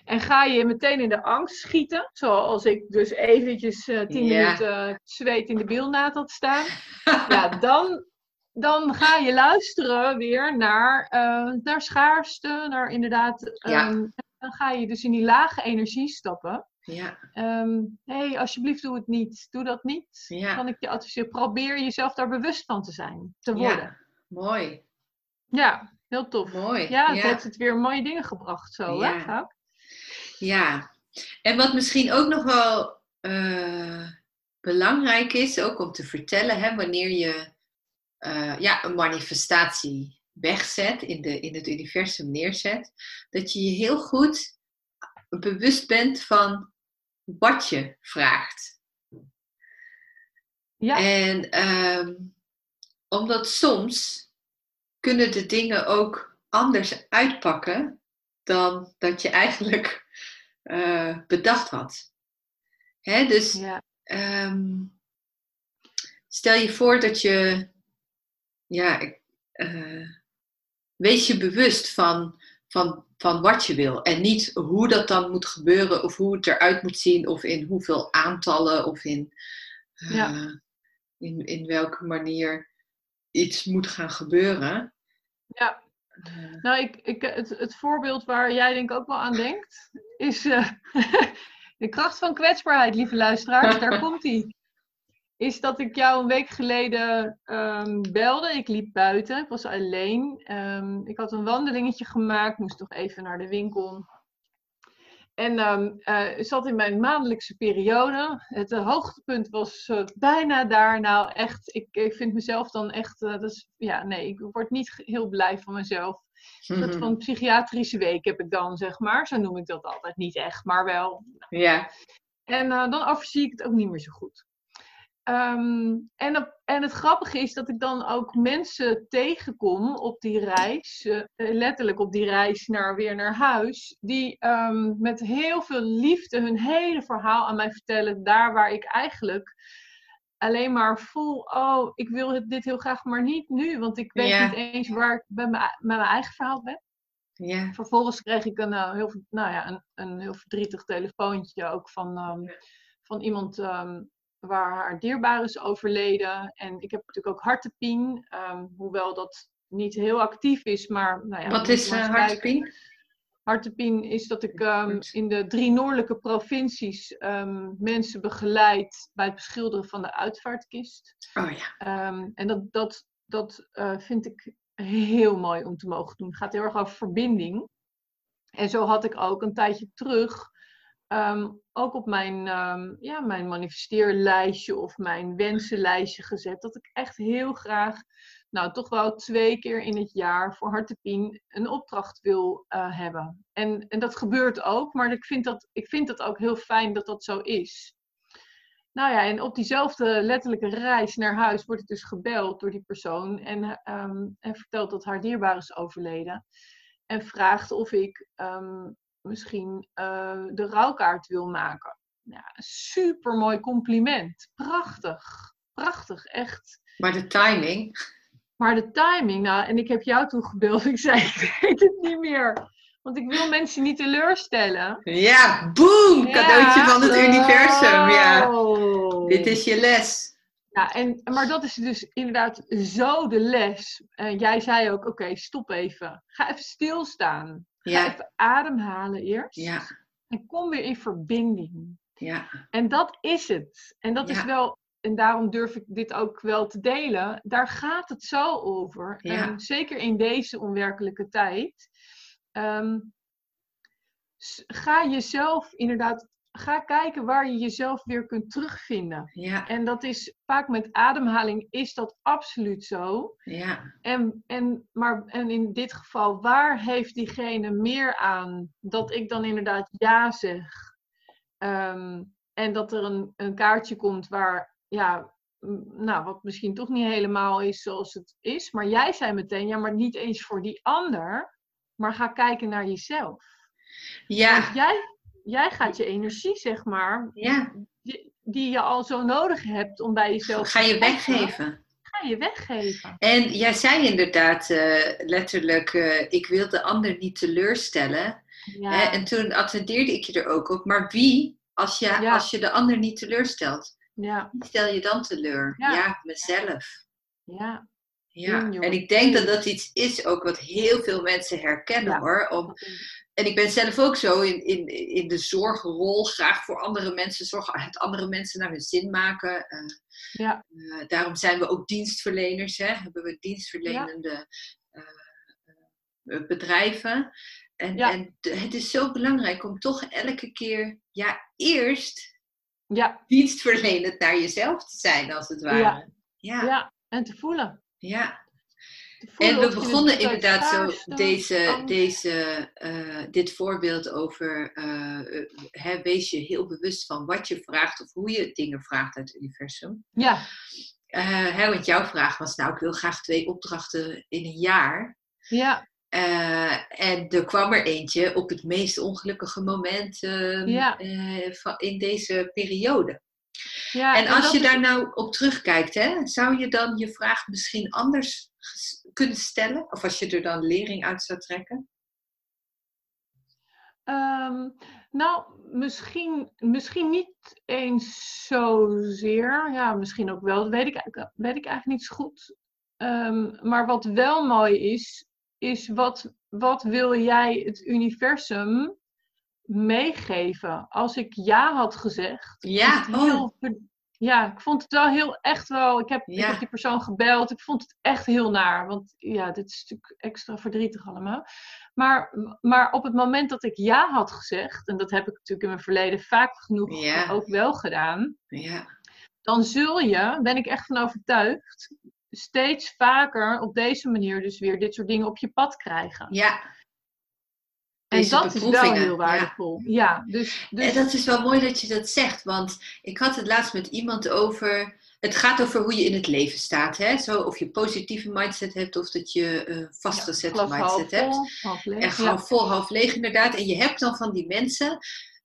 [SPEAKER 1] En ga je meteen in de angst schieten, zoals ik dus eventjes eh, tien minuten zweet in de bilnaad had staan. Ja, dan, dan ga je luisteren weer naar, eh, naar schaarste, naar inderdaad...
[SPEAKER 3] Ja.
[SPEAKER 1] ehm, dan ga je dus in die lage energie stappen.
[SPEAKER 3] ja,
[SPEAKER 1] Hé, hey, alsjeblieft doe het niet. Doe dat niet.
[SPEAKER 3] Ja.
[SPEAKER 1] Kan ik je adviseren? Probeer jezelf daar bewust van te zijn, te worden.
[SPEAKER 3] ja, mooi,
[SPEAKER 1] Ja, heel tof.
[SPEAKER 3] mooi.
[SPEAKER 1] Ja, het
[SPEAKER 3] ja.
[SPEAKER 1] heeft het weer mooie dingen gebracht zo,
[SPEAKER 3] Ja.
[SPEAKER 1] hè?
[SPEAKER 3] Ja, en wat misschien ook nog wel eh, belangrijk is, ook om te vertellen, hè, wanneer je eh, ja, een manifestatie wegzet, in, de, in het universum neerzet, dat je je heel goed bewust bent van wat je vraagt.
[SPEAKER 1] Ja.
[SPEAKER 3] En ehm, omdat soms kunnen de dingen ook anders uitpakken dan dat je eigenlijk eh, bedacht had. Hè, dus
[SPEAKER 1] Ja,
[SPEAKER 3] ehm, stel je voor dat je, ja, eh, wees je bewust van, van, van wat je wil en niet hoe dat dan moet gebeuren of hoe het eruit moet zien of in hoeveel aantallen of in, eh,
[SPEAKER 1] Ja.
[SPEAKER 3] in, in welke manier iets moet gaan gebeuren.
[SPEAKER 1] ja. Nou, ik, ik, het, het voorbeeld waar jij denk ik ook wel aan denkt, is eh, de kracht van kwetsbaarheid, lieve luisteraars. Daar komt ie. Is dat ik jou een week geleden ehm, belde. Ik liep buiten, ik was alleen. Ehm, ik had een wandelingetje gemaakt, moest nog even naar de winkel. En ehm, eh, zat in mijn maandelijkse periode. Het eh, hoogtepunt was eh, bijna daar. Nou, echt, ik, ik vind mezelf dan echt. is, ja, nee, ik word niet heel blij van mezelf. Een soort van psychiatrische week heb ik dan, zeg maar. Zo noem ik dat altijd. Niet echt, maar wel.
[SPEAKER 3] ja,
[SPEAKER 1] En dan overzie ik het ook niet meer zo goed. Ehm, en, op- en het grappige is dat ik dan ook mensen tegenkom op die reis, eh, letterlijk op die reis naar, weer naar huis, die ehm, met heel veel liefde hun hele verhaal aan mij vertellen, daar waar ik eigenlijk alleen maar voel, oh, ik wil het- dit heel graag, maar niet nu, want ik weet
[SPEAKER 3] Ja.
[SPEAKER 1] niet eens waar ik met mijn, met mijn eigen verhaal ben.
[SPEAKER 3] ja,
[SPEAKER 1] Vervolgens kreeg ik een, eh, heel, nou ja, een, een heel verdrietig telefoontje ook van, ehm, van iemand waar haar dierbaar is overleden. En ik heb natuurlijk ook hartepien, ehm, hoewel dat niet heel actief is, maar nou ja.
[SPEAKER 3] Wat is uh,
[SPEAKER 1] kijken.
[SPEAKER 3] hartepien?
[SPEAKER 1] Hartepien is dat ik ehm, in de drie noordelijke provincies ehm, mensen begeleid bij het beschilderen van de uitvaartkist.
[SPEAKER 3] Oh ja,
[SPEAKER 1] en dat, dat, dat eh, vind ik heel mooi om te mogen doen. Het gaat heel erg over verbinding. En zo had ik ook een tijdje terug, ehm, ook op mijn, ehm, ja, mijn manifesteerlijstje of mijn wensenlijstje gezet, dat ik echt heel graag, nou toch wel twee keer in het jaar voor Hartepien een opdracht wil eh, hebben. En, en dat gebeurt ook, maar ik vind, dat, ik vind dat ook heel fijn dat dat zo is. Nou ja, en op diezelfde letterlijke reis naar huis word ik dus gebeld door die persoon en, ehm, en vertelt dat haar dierbaar is overleden. En vraagt of ik misschien eh, de rouwkaart wil maken. Ja, super mooi compliment. Prachtig. Prachtig, echt.
[SPEAKER 3] maar de timing.
[SPEAKER 1] Maar de timing, nou, en ik heb jou toegebeld. Ik zei, ik weet het niet meer. Want ik wil mensen niet teleurstellen.
[SPEAKER 3] Ja, boom!
[SPEAKER 1] Ja.
[SPEAKER 3] Cadeautje van het universum. Ja. Dit is je les.
[SPEAKER 1] Ja, en, maar dat is dus inderdaad zo de les. Jij zei ook, oké, stop even. Ga even stilstaan. Ga
[SPEAKER 3] Ja,
[SPEAKER 1] even ademhalen eerst.
[SPEAKER 3] ja,
[SPEAKER 1] En kom weer in verbinding.
[SPEAKER 3] ja,
[SPEAKER 1] En dat is het. En dat is wel, en daarom durf ik dit ook wel te delen. Daar gaat het zo over.
[SPEAKER 3] Ja.
[SPEAKER 1] En zeker in deze onwerkelijke tijd. S- ga jezelf inderdaad, ga kijken waar je jezelf weer kunt terugvinden.
[SPEAKER 3] ja,
[SPEAKER 1] En dat is vaak met ademhaling is dat absoluut zo.
[SPEAKER 3] ja,
[SPEAKER 1] En, en, maar, en in dit geval, waar heeft diegene meer aan dat ik dan inderdaad ja zeg? Ehm, en dat er een, een kaartje komt waar, ja, nou, wat misschien toch niet helemaal is zoals het is. Maar jij zei meteen, ja, maar niet eens voor die ander, maar ga kijken naar jezelf.
[SPEAKER 3] ja,
[SPEAKER 1] Want jij, jij gaat je energie, zeg maar,
[SPEAKER 3] ja.
[SPEAKER 1] die, die je al zo nodig hebt om bij jezelf
[SPEAKER 3] Ga
[SPEAKER 1] te
[SPEAKER 3] je weggeven.
[SPEAKER 1] Ga je weggeven.
[SPEAKER 3] En jij zei inderdaad eh, letterlijk, eh, ik wil de ander niet teleurstellen.
[SPEAKER 1] Ja.
[SPEAKER 3] Hè? En toen attendeerde ik je er ook op. Maar wie, als je,
[SPEAKER 1] Ja.
[SPEAKER 3] als je de ander niet teleurstelt,
[SPEAKER 1] ja,
[SPEAKER 3] wie stel je dan teleur?
[SPEAKER 1] Ja.
[SPEAKER 3] Mezelf.
[SPEAKER 1] ja.
[SPEAKER 3] Ja, en ik denk dat dat iets is ook wat heel veel mensen herkennen
[SPEAKER 1] Ja.
[SPEAKER 3] hoor. Om, en ik ben zelf ook zo in, in, in de zorgrol, graag voor andere mensen zorgen, het andere mensen naar hun zin maken. Eh,
[SPEAKER 1] Ja,
[SPEAKER 3] eh, daarom zijn we ook dienstverleners, hè? hebben we dienstverlenende eh, bedrijven. En,
[SPEAKER 1] Ja.
[SPEAKER 3] en het is zo belangrijk om toch elke keer, ja, eerst
[SPEAKER 1] ja,
[SPEAKER 3] dienstverlenend naar jezelf te zijn, als het ware.
[SPEAKER 1] Ja.
[SPEAKER 3] ja.
[SPEAKER 1] En te voelen.
[SPEAKER 3] ja. En we begonnen inderdaad zo deze, deze, eh, dit voorbeeld over eh, hè, wees je heel bewust van wat je vraagt of hoe je dingen vraagt uit het universum.
[SPEAKER 1] Ja,
[SPEAKER 3] Eh, hè, want jouw vraag was, nou, ik wil graag twee opdrachten in een jaar.
[SPEAKER 1] ja,
[SPEAKER 3] en er kwam er eentje op het meest ongelukkige moment ehm,
[SPEAKER 1] Ja.
[SPEAKER 3] eh, van, in deze periode.
[SPEAKER 1] ja.
[SPEAKER 3] en als je
[SPEAKER 1] is-
[SPEAKER 3] daar nou op terugkijkt, hè, zou je dan je vraag misschien anders kunnen stellen? Of als je er dan lering uit zou trekken?
[SPEAKER 1] Ehm, nou, misschien, misschien niet eens zozeer. Ja, misschien ook wel. Dat weet ik, eigenlijk- weet ik eigenlijk niet zo goed. Ehm, maar wat wel mooi is, is wat, wat wil jij het universum meegeven? Als ik ja had gezegd,
[SPEAKER 3] Ja, oh.
[SPEAKER 1] Ja, ik vond het wel heel echt wel. Ik heb, ik heb die persoon gebeld. Ik vond het echt heel naar. Want ja, dit is natuurlijk extra verdrietig allemaal. Maar, maar op het moment dat ik ja had gezegd, en dat heb ik natuurlijk in mijn verleden vaak genoeg
[SPEAKER 3] Ja.
[SPEAKER 1] ook wel gedaan,
[SPEAKER 3] Ja,
[SPEAKER 1] dan zul je, ben ik echt van overtuigd, steeds vaker op deze manier dus weer dit soort dingen op je pad krijgen.
[SPEAKER 3] ja.
[SPEAKER 1] En
[SPEAKER 3] Deze
[SPEAKER 1] dat is wel heel waardevol. Ja, dus, dus
[SPEAKER 3] En dat is wel mooi dat je dat zegt, want ik had het laatst met iemand over. Het gaat over hoe je in het leven staat. Hè? Zo, of je positieve mindset hebt of dat je eh vastgezette mindset hebt.
[SPEAKER 1] vol, half leeg.
[SPEAKER 3] En
[SPEAKER 1] Ja.
[SPEAKER 3] half vol, half leeg inderdaad. En je hebt dan van die mensen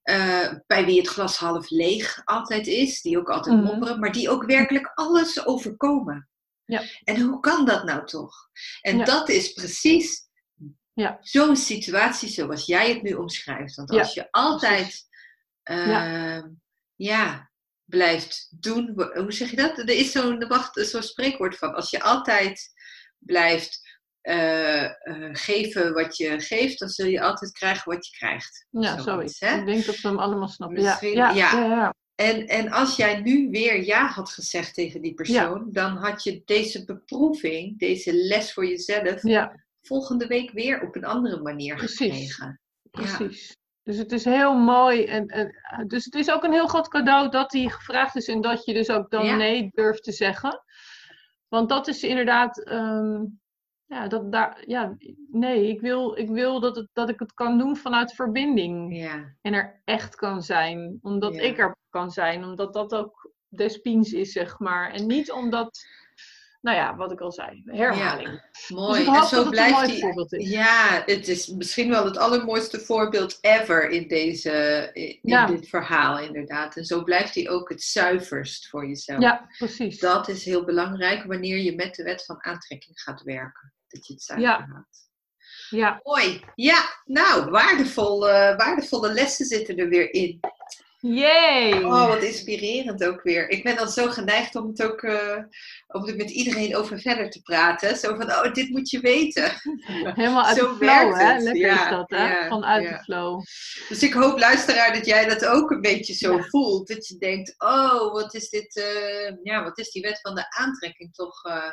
[SPEAKER 3] eh, bij wie het glas half leeg altijd is, die ook altijd
[SPEAKER 1] Mhm.
[SPEAKER 3] mopperen, maar die ook werkelijk alles overkomen.
[SPEAKER 1] Ja.
[SPEAKER 3] En hoe kan dat nou toch? En
[SPEAKER 1] Ja.
[SPEAKER 3] dat is precies
[SPEAKER 1] Ja.
[SPEAKER 3] zo'n situatie zoals jij het nu omschrijft. Want
[SPEAKER 1] Ja,
[SPEAKER 3] als je altijd ehm, ja, blijft doen. Hoe zeg je dat? Er is zo'n wacht, zo'n spreekwoord van. Als je altijd blijft eh, eh, geven wat je geeft, dan zul je altijd krijgen wat je krijgt.
[SPEAKER 1] Ja,
[SPEAKER 3] Zoiets, hè?
[SPEAKER 1] Ik denk dat we hem allemaal snappen.
[SPEAKER 3] Misschien-
[SPEAKER 1] ja, ja,
[SPEAKER 3] ja.
[SPEAKER 1] ja, ja.
[SPEAKER 3] En, en als jij nu weer ja had gezegd tegen die persoon, dan had je deze beproeving, deze les voor jezelf,
[SPEAKER 1] Ja,
[SPEAKER 3] volgende week weer op een andere manier
[SPEAKER 1] Precies.
[SPEAKER 3] gekregen. Ja.
[SPEAKER 1] precies. Dus het is heel mooi. En, en, dus het is ook een heel groot cadeau dat die gevraagd is en dat je dus ook dan
[SPEAKER 3] Ja.
[SPEAKER 1] nee durft te zeggen. Want dat is inderdaad. ehm, ja, dat daar, ja, nee, ik wil, ik wil dat, het, dat ik het kan doen vanuit verbinding.
[SPEAKER 3] Ja,
[SPEAKER 1] En er echt kan zijn. Omdat
[SPEAKER 3] Ja.
[SPEAKER 1] ik er kan zijn. Omdat dat ook despiens is, zeg maar. En niet omdat nou ja, wat ik al zei, herhaling.
[SPEAKER 3] Ja, mooi.
[SPEAKER 1] Dus hoop
[SPEAKER 3] en zo
[SPEAKER 1] het
[SPEAKER 3] blijft
[SPEAKER 1] mooi voorbeeld is.
[SPEAKER 3] Ja, het is misschien wel het allermooiste voorbeeld ever in, deze, in
[SPEAKER 1] Ja.
[SPEAKER 3] dit verhaal, inderdaad. En zo blijft hij ook het zuiverst voor jezelf.
[SPEAKER 1] Ja, precies.
[SPEAKER 3] Dat is heel belangrijk wanneer je met de wet van aantrekking gaat werken. Dat je het zuiver
[SPEAKER 1] Ja.
[SPEAKER 3] houdt.
[SPEAKER 1] Ja,
[SPEAKER 3] Mooi. Ja, nou, waardevol, eh, waardevolle lessen zitten er weer in.
[SPEAKER 1] Yay!
[SPEAKER 3] Oh, wat inspirerend ook weer. Ik ben dan zo geneigd om het ook eh, om er met iedereen over verder te praten. Zo van, oh, dit moet je weten.
[SPEAKER 1] Helemaal uit
[SPEAKER 3] zo
[SPEAKER 1] de flow, hè?
[SPEAKER 3] het.
[SPEAKER 1] Lekker
[SPEAKER 3] Ja,
[SPEAKER 1] is dat, hè?
[SPEAKER 3] ja,
[SPEAKER 1] Vanuit
[SPEAKER 3] ja.
[SPEAKER 1] de flow.
[SPEAKER 3] Dus ik hoop, luisteraar, dat jij dat ook een beetje zo voelt. Dat je denkt, oh, wat is dit, eh, ja, wat is die wet van de aantrekking toch eh,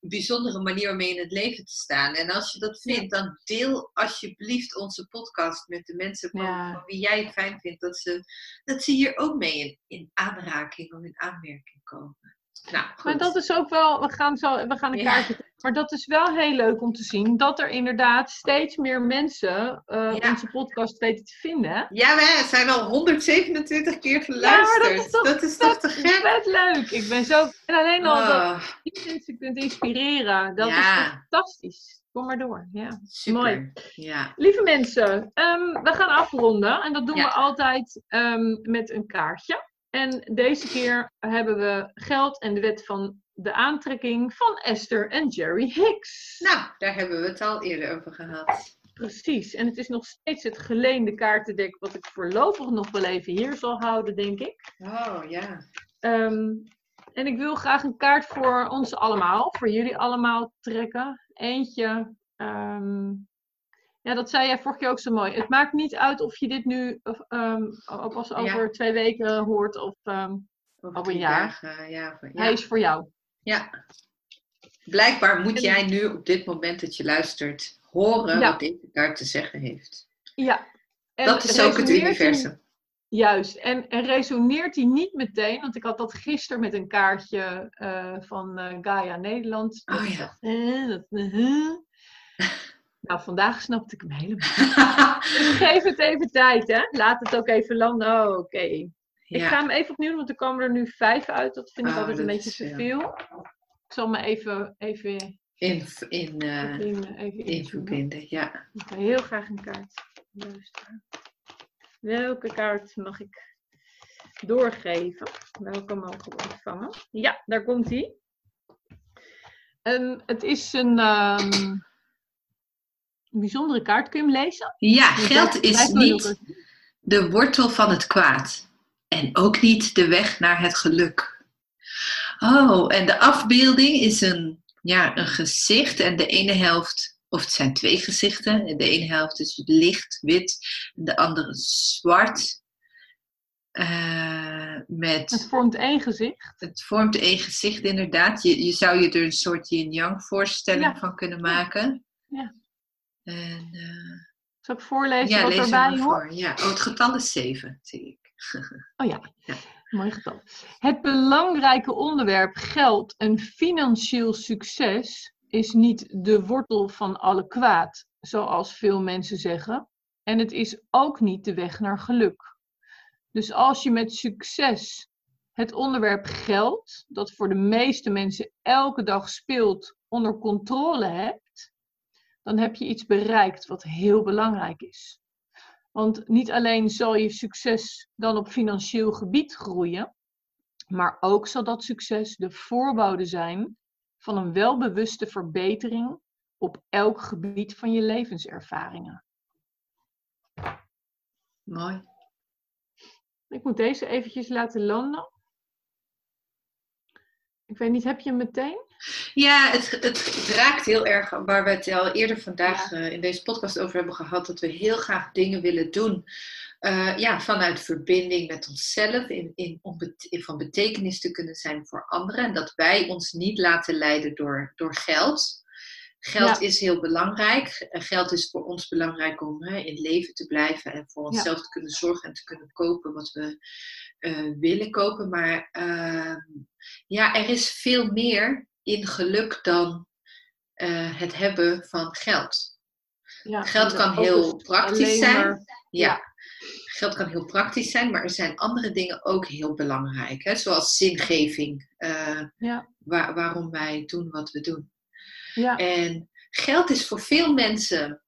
[SPEAKER 3] een bijzondere manier om mee in het leven te staan. En als je dat vindt, dan deel alsjeblieft onze podcast met de mensen van, wie jij het fijn vindt, dat ze, dat ze hier ook mee in, in aanraking of in aanmerking komen. Nou, goed.
[SPEAKER 1] Maar dat is ook wel, we gaan, zo, we gaan een
[SPEAKER 3] Ja.
[SPEAKER 1] kaartje. Maar dat is wel heel leuk om te zien dat er inderdaad steeds meer mensen eh,
[SPEAKER 3] Ja.
[SPEAKER 1] onze podcast weten te vinden.
[SPEAKER 3] Ja, we zijn al 127 keer geluisterd.
[SPEAKER 1] dat is toch,
[SPEAKER 3] dat is toch te gek?
[SPEAKER 1] vet leuk. Ik ben zo. En alleen al dat
[SPEAKER 3] Ah,
[SPEAKER 1] je mensen kunt inspireren, dat is fantastisch. Kom maar door. Ja.
[SPEAKER 3] super.
[SPEAKER 1] Mooi.
[SPEAKER 3] Ja.
[SPEAKER 1] Lieve mensen, ehm, we gaan afronden en dat doen
[SPEAKER 3] Ja.
[SPEAKER 1] we altijd ehm, met een kaartje. En deze keer hebben we geld en de wet van de aantrekking van Esther en Jerry Hicks.
[SPEAKER 3] Nou, daar hebben we het al eerder over gehad.
[SPEAKER 1] Precies. En het is nog steeds het geleende kaartendek wat ik voorlopig nog wel even hier zal houden, denk ik.
[SPEAKER 3] Oh ja.
[SPEAKER 1] Ehm, en ik wil graag een kaart voor ons allemaal, voor jullie allemaal trekken. Eentje. ehm, ja, dat zei jij vorige keer ook zo mooi. Het maakt niet uit of je dit nu of, ehm, of pas over twee weken hoort of ehm,
[SPEAKER 3] Over
[SPEAKER 1] Over een jaar.
[SPEAKER 3] dagen, ja, voor- ja.
[SPEAKER 1] hij is voor jou.
[SPEAKER 3] ja. Blijkbaar moet
[SPEAKER 1] En-
[SPEAKER 3] jij nu op dit moment dat je luistert horen wat deze kaart te zeggen heeft.
[SPEAKER 1] Ja. En
[SPEAKER 3] dat is ook het universum.
[SPEAKER 1] Juist. En, en resoneert hij niet meteen, want ik had dat gisteren met een kaartje eh, van eh, Gaia Nederland.
[SPEAKER 3] Oh ja.
[SPEAKER 1] dacht, eh, dat, nou, vandaag snapte ik hem helemaal. Dus geef het even tijd, hè. Laat het ook even landen. Oh, oké. Ik
[SPEAKER 3] ja.
[SPEAKER 1] ga hem even opnieuw doen, want er komen er nu vijf uit. Dat vind ik
[SPEAKER 3] Oh,
[SPEAKER 1] altijd een beetje te
[SPEAKER 3] veel.
[SPEAKER 1] Ik zal me even, even,
[SPEAKER 3] In, in, eh,
[SPEAKER 1] in, even
[SPEAKER 3] in verbinden, ja.
[SPEAKER 1] Ik wil heel graag een kaart luisteren. Welke kaart mag ik doorgeven? Welke mogen we ontvangen? Ja, daar komt hij. het is een, ehm, een bijzondere kaart. Kun je hem lezen?
[SPEAKER 3] Ja,
[SPEAKER 1] Dus
[SPEAKER 3] geld is niet de wortel van het kwaad. En ook niet de weg naar het geluk. Oh, en de afbeelding is een, ja, een gezicht. En de ene helft, of het zijn twee gezichten. En de ene helft is licht wit. En de andere zwart. Eh,
[SPEAKER 1] Het
[SPEAKER 3] met,
[SPEAKER 1] vormt één gezicht.
[SPEAKER 3] het vormt één gezicht inderdaad. Je, je zou je er een soort yin-yang voorstelling
[SPEAKER 1] Ja.
[SPEAKER 3] van kunnen maken.
[SPEAKER 1] Ja.
[SPEAKER 3] En, eh,
[SPEAKER 1] Zal ik voorlezen
[SPEAKER 3] ja,
[SPEAKER 1] wat
[SPEAKER 3] lees
[SPEAKER 1] erbij hoort?
[SPEAKER 3] voor. Ja. Oh, het getal is 7, zie ik.
[SPEAKER 1] Oh ja,
[SPEAKER 3] Ja.
[SPEAKER 1] mooi getal. Het belangrijke onderwerp geld en financieel succes is niet de wortel van alle kwaad, zoals veel mensen zeggen. En het is ook niet de weg naar geluk. Dus als je met succes het onderwerp geld, dat voor de meeste mensen elke dag speelt, onder controle hebt, dan heb je iets bereikt wat heel belangrijk is. Want niet alleen zal je succes dan op financieel gebied groeien, maar ook zal dat succes de voorbode zijn van een welbewuste verbetering op elk gebied van je levenservaringen.
[SPEAKER 3] Mooi.
[SPEAKER 1] Ik moet deze eventjes laten landen. Ik weet niet, heb je hem meteen?
[SPEAKER 3] Ja, het, het raakt heel erg waar we het al eerder vandaag eh, in deze podcast over hebben gehad. Dat we heel graag dingen willen doen. Eh, ja, vanuit verbinding met onszelf. In, in, om bet- in van betekenis te kunnen zijn voor anderen. En dat wij ons niet laten leiden door, door geld. Geld
[SPEAKER 1] Ja.
[SPEAKER 3] is heel belangrijk. Geld is voor ons belangrijk om hè, in leven te blijven en voor onszelf te kunnen zorgen en te kunnen kopen wat we eh, willen kopen. Maar ehm, ja, er is veel meer in geluk dan eh, het hebben van geld.
[SPEAKER 1] Ja,
[SPEAKER 3] Geld kan heel praktisch zijn.
[SPEAKER 1] maar-
[SPEAKER 3] Ja. Geld kan heel praktisch zijn, maar er zijn andere dingen ook heel belangrijk. Hè? Zoals zingeving. eh,
[SPEAKER 1] Ja.
[SPEAKER 3] waar- waarom wij doen wat we doen.
[SPEAKER 1] Ja.
[SPEAKER 3] En geld is voor veel mensen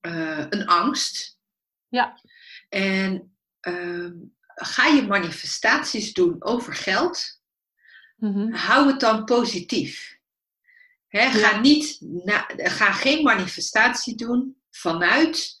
[SPEAKER 3] eh, een angst.
[SPEAKER 1] Ja.
[SPEAKER 3] En ehm, ga je manifestaties doen over geld,
[SPEAKER 1] Mhm.
[SPEAKER 3] hou het dan positief. Hè, ga, niet na, ga geen manifestatie doen vanuit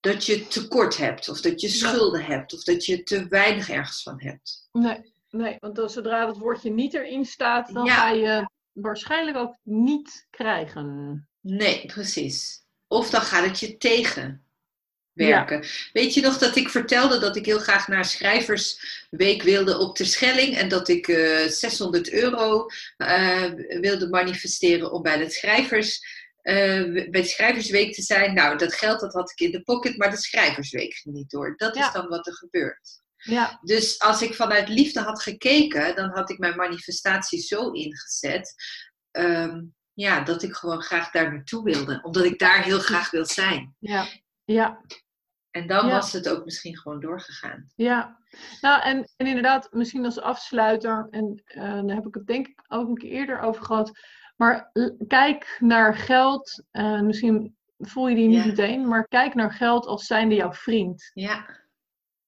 [SPEAKER 3] dat je tekort hebt, of dat je
[SPEAKER 1] Ja.
[SPEAKER 3] schulden hebt, of dat je te weinig ergens van hebt.
[SPEAKER 1] Nee, nee, want zodra dat woordje niet erin staat, dan
[SPEAKER 3] Ja.
[SPEAKER 1] ga je waarschijnlijk ook niet krijgen.
[SPEAKER 3] Nee, precies. Of dan gaat het je tegenwerken. Weet je nog dat ik vertelde dat ik heel graag naar Schrijversweek wilde op de Schelling en dat ik eh 600 euro eh, wilde manifesteren om bij de schrijvers. Eh, bij de schrijversweek te zijn. Nou, dat geld dat had ik in de pocket, maar de schrijversweek ging niet door. Dat
[SPEAKER 1] Ja.
[SPEAKER 3] is dan wat er gebeurt.
[SPEAKER 1] Ja,
[SPEAKER 3] Dus als ik vanuit liefde had gekeken, dan had ik mijn manifestatie zo ingezet. ehm, ja, dat ik gewoon graag daar naartoe wilde. Omdat ik daar heel graag wil zijn.
[SPEAKER 1] ja, ja,
[SPEAKER 3] En dan
[SPEAKER 1] Ja.
[SPEAKER 3] was het ook misschien gewoon doorgegaan.
[SPEAKER 1] ja. Nou, en, en inderdaad, misschien als afsluiter, en eh, daar heb ik het denk ik ook een keer eerder over gehad. Maar kijk naar geld, eh, misschien voel je die niet
[SPEAKER 3] Ja.
[SPEAKER 1] meteen, maar kijk naar geld als zijnde jouw vriend.
[SPEAKER 3] Ja,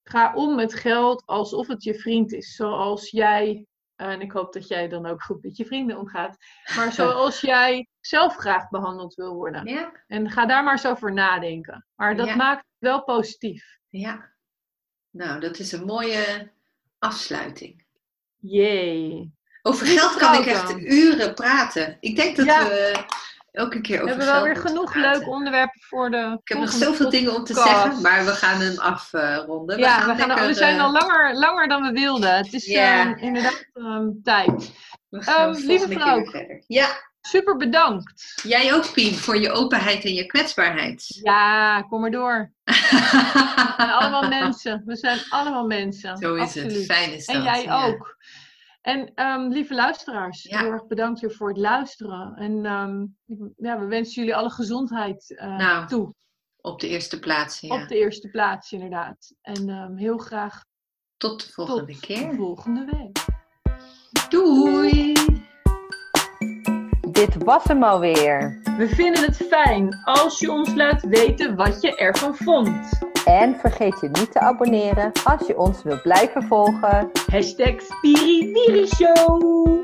[SPEAKER 1] Ga om met geld alsof het je vriend is. Zoals jij, en ik hoop dat jij dan ook goed met je vrienden omgaat, maar zoals jij zelf graag behandeld wil worden.
[SPEAKER 3] ja,
[SPEAKER 1] En ga daar maar eens over nadenken. Maar dat
[SPEAKER 3] Ja.
[SPEAKER 1] maakt het wel positief.
[SPEAKER 3] ja. Nou, dat is een mooie afsluiting.
[SPEAKER 1] Jee.
[SPEAKER 3] Over geld kan ik echt uren praten. Ik denk dat
[SPEAKER 1] Ja.
[SPEAKER 3] we ook een keer
[SPEAKER 1] We
[SPEAKER 3] over
[SPEAKER 1] hebben
[SPEAKER 3] geld
[SPEAKER 1] wel weer genoeg leuke onderwerpen voor de.
[SPEAKER 3] Ik heb nog zoveel dingen om te zeggen, maar we gaan hem afronden.
[SPEAKER 1] Ja, we, gaan, we zijn
[SPEAKER 3] eh,
[SPEAKER 1] al langer, langer dan we wilden. Het is
[SPEAKER 3] Ja.
[SPEAKER 1] eh, inderdaad ehm, tijd.
[SPEAKER 3] we
[SPEAKER 1] Ehm,
[SPEAKER 3] volgende
[SPEAKER 1] lieve vrouw.
[SPEAKER 3] Ja,
[SPEAKER 1] Super bedankt.
[SPEAKER 3] jij ook Pien, voor je openheid en je kwetsbaarheid.
[SPEAKER 1] Ja, kom maar door. We zijn allemaal mensen. We zijn allemaal mensen.
[SPEAKER 3] Zo is
[SPEAKER 1] Absoluut.
[SPEAKER 3] het. Fijn is dat.
[SPEAKER 1] En jij
[SPEAKER 3] ja.
[SPEAKER 1] ook. En ehm, lieve luisteraars,
[SPEAKER 3] Ja.
[SPEAKER 1] heel erg bedankt weer voor het luisteren. En ehm, ja, we wensen jullie alle gezondheid eh,
[SPEAKER 3] Nou,
[SPEAKER 1] toe.
[SPEAKER 3] Op de eerste plaats. Ja.
[SPEAKER 1] Op de eerste plaats, inderdaad. En ehm, heel graag
[SPEAKER 3] Tot de
[SPEAKER 1] tot
[SPEAKER 3] volgende
[SPEAKER 1] de
[SPEAKER 3] keer.
[SPEAKER 1] volgende week.
[SPEAKER 3] Doei!
[SPEAKER 2] Dit was hem alweer.
[SPEAKER 1] We vinden het fijn als je ons laat weten wat je ervan vond.
[SPEAKER 2] En vergeet je niet te abonneren als je ons wilt blijven volgen.
[SPEAKER 1] Hashtag Spiriwiri Show.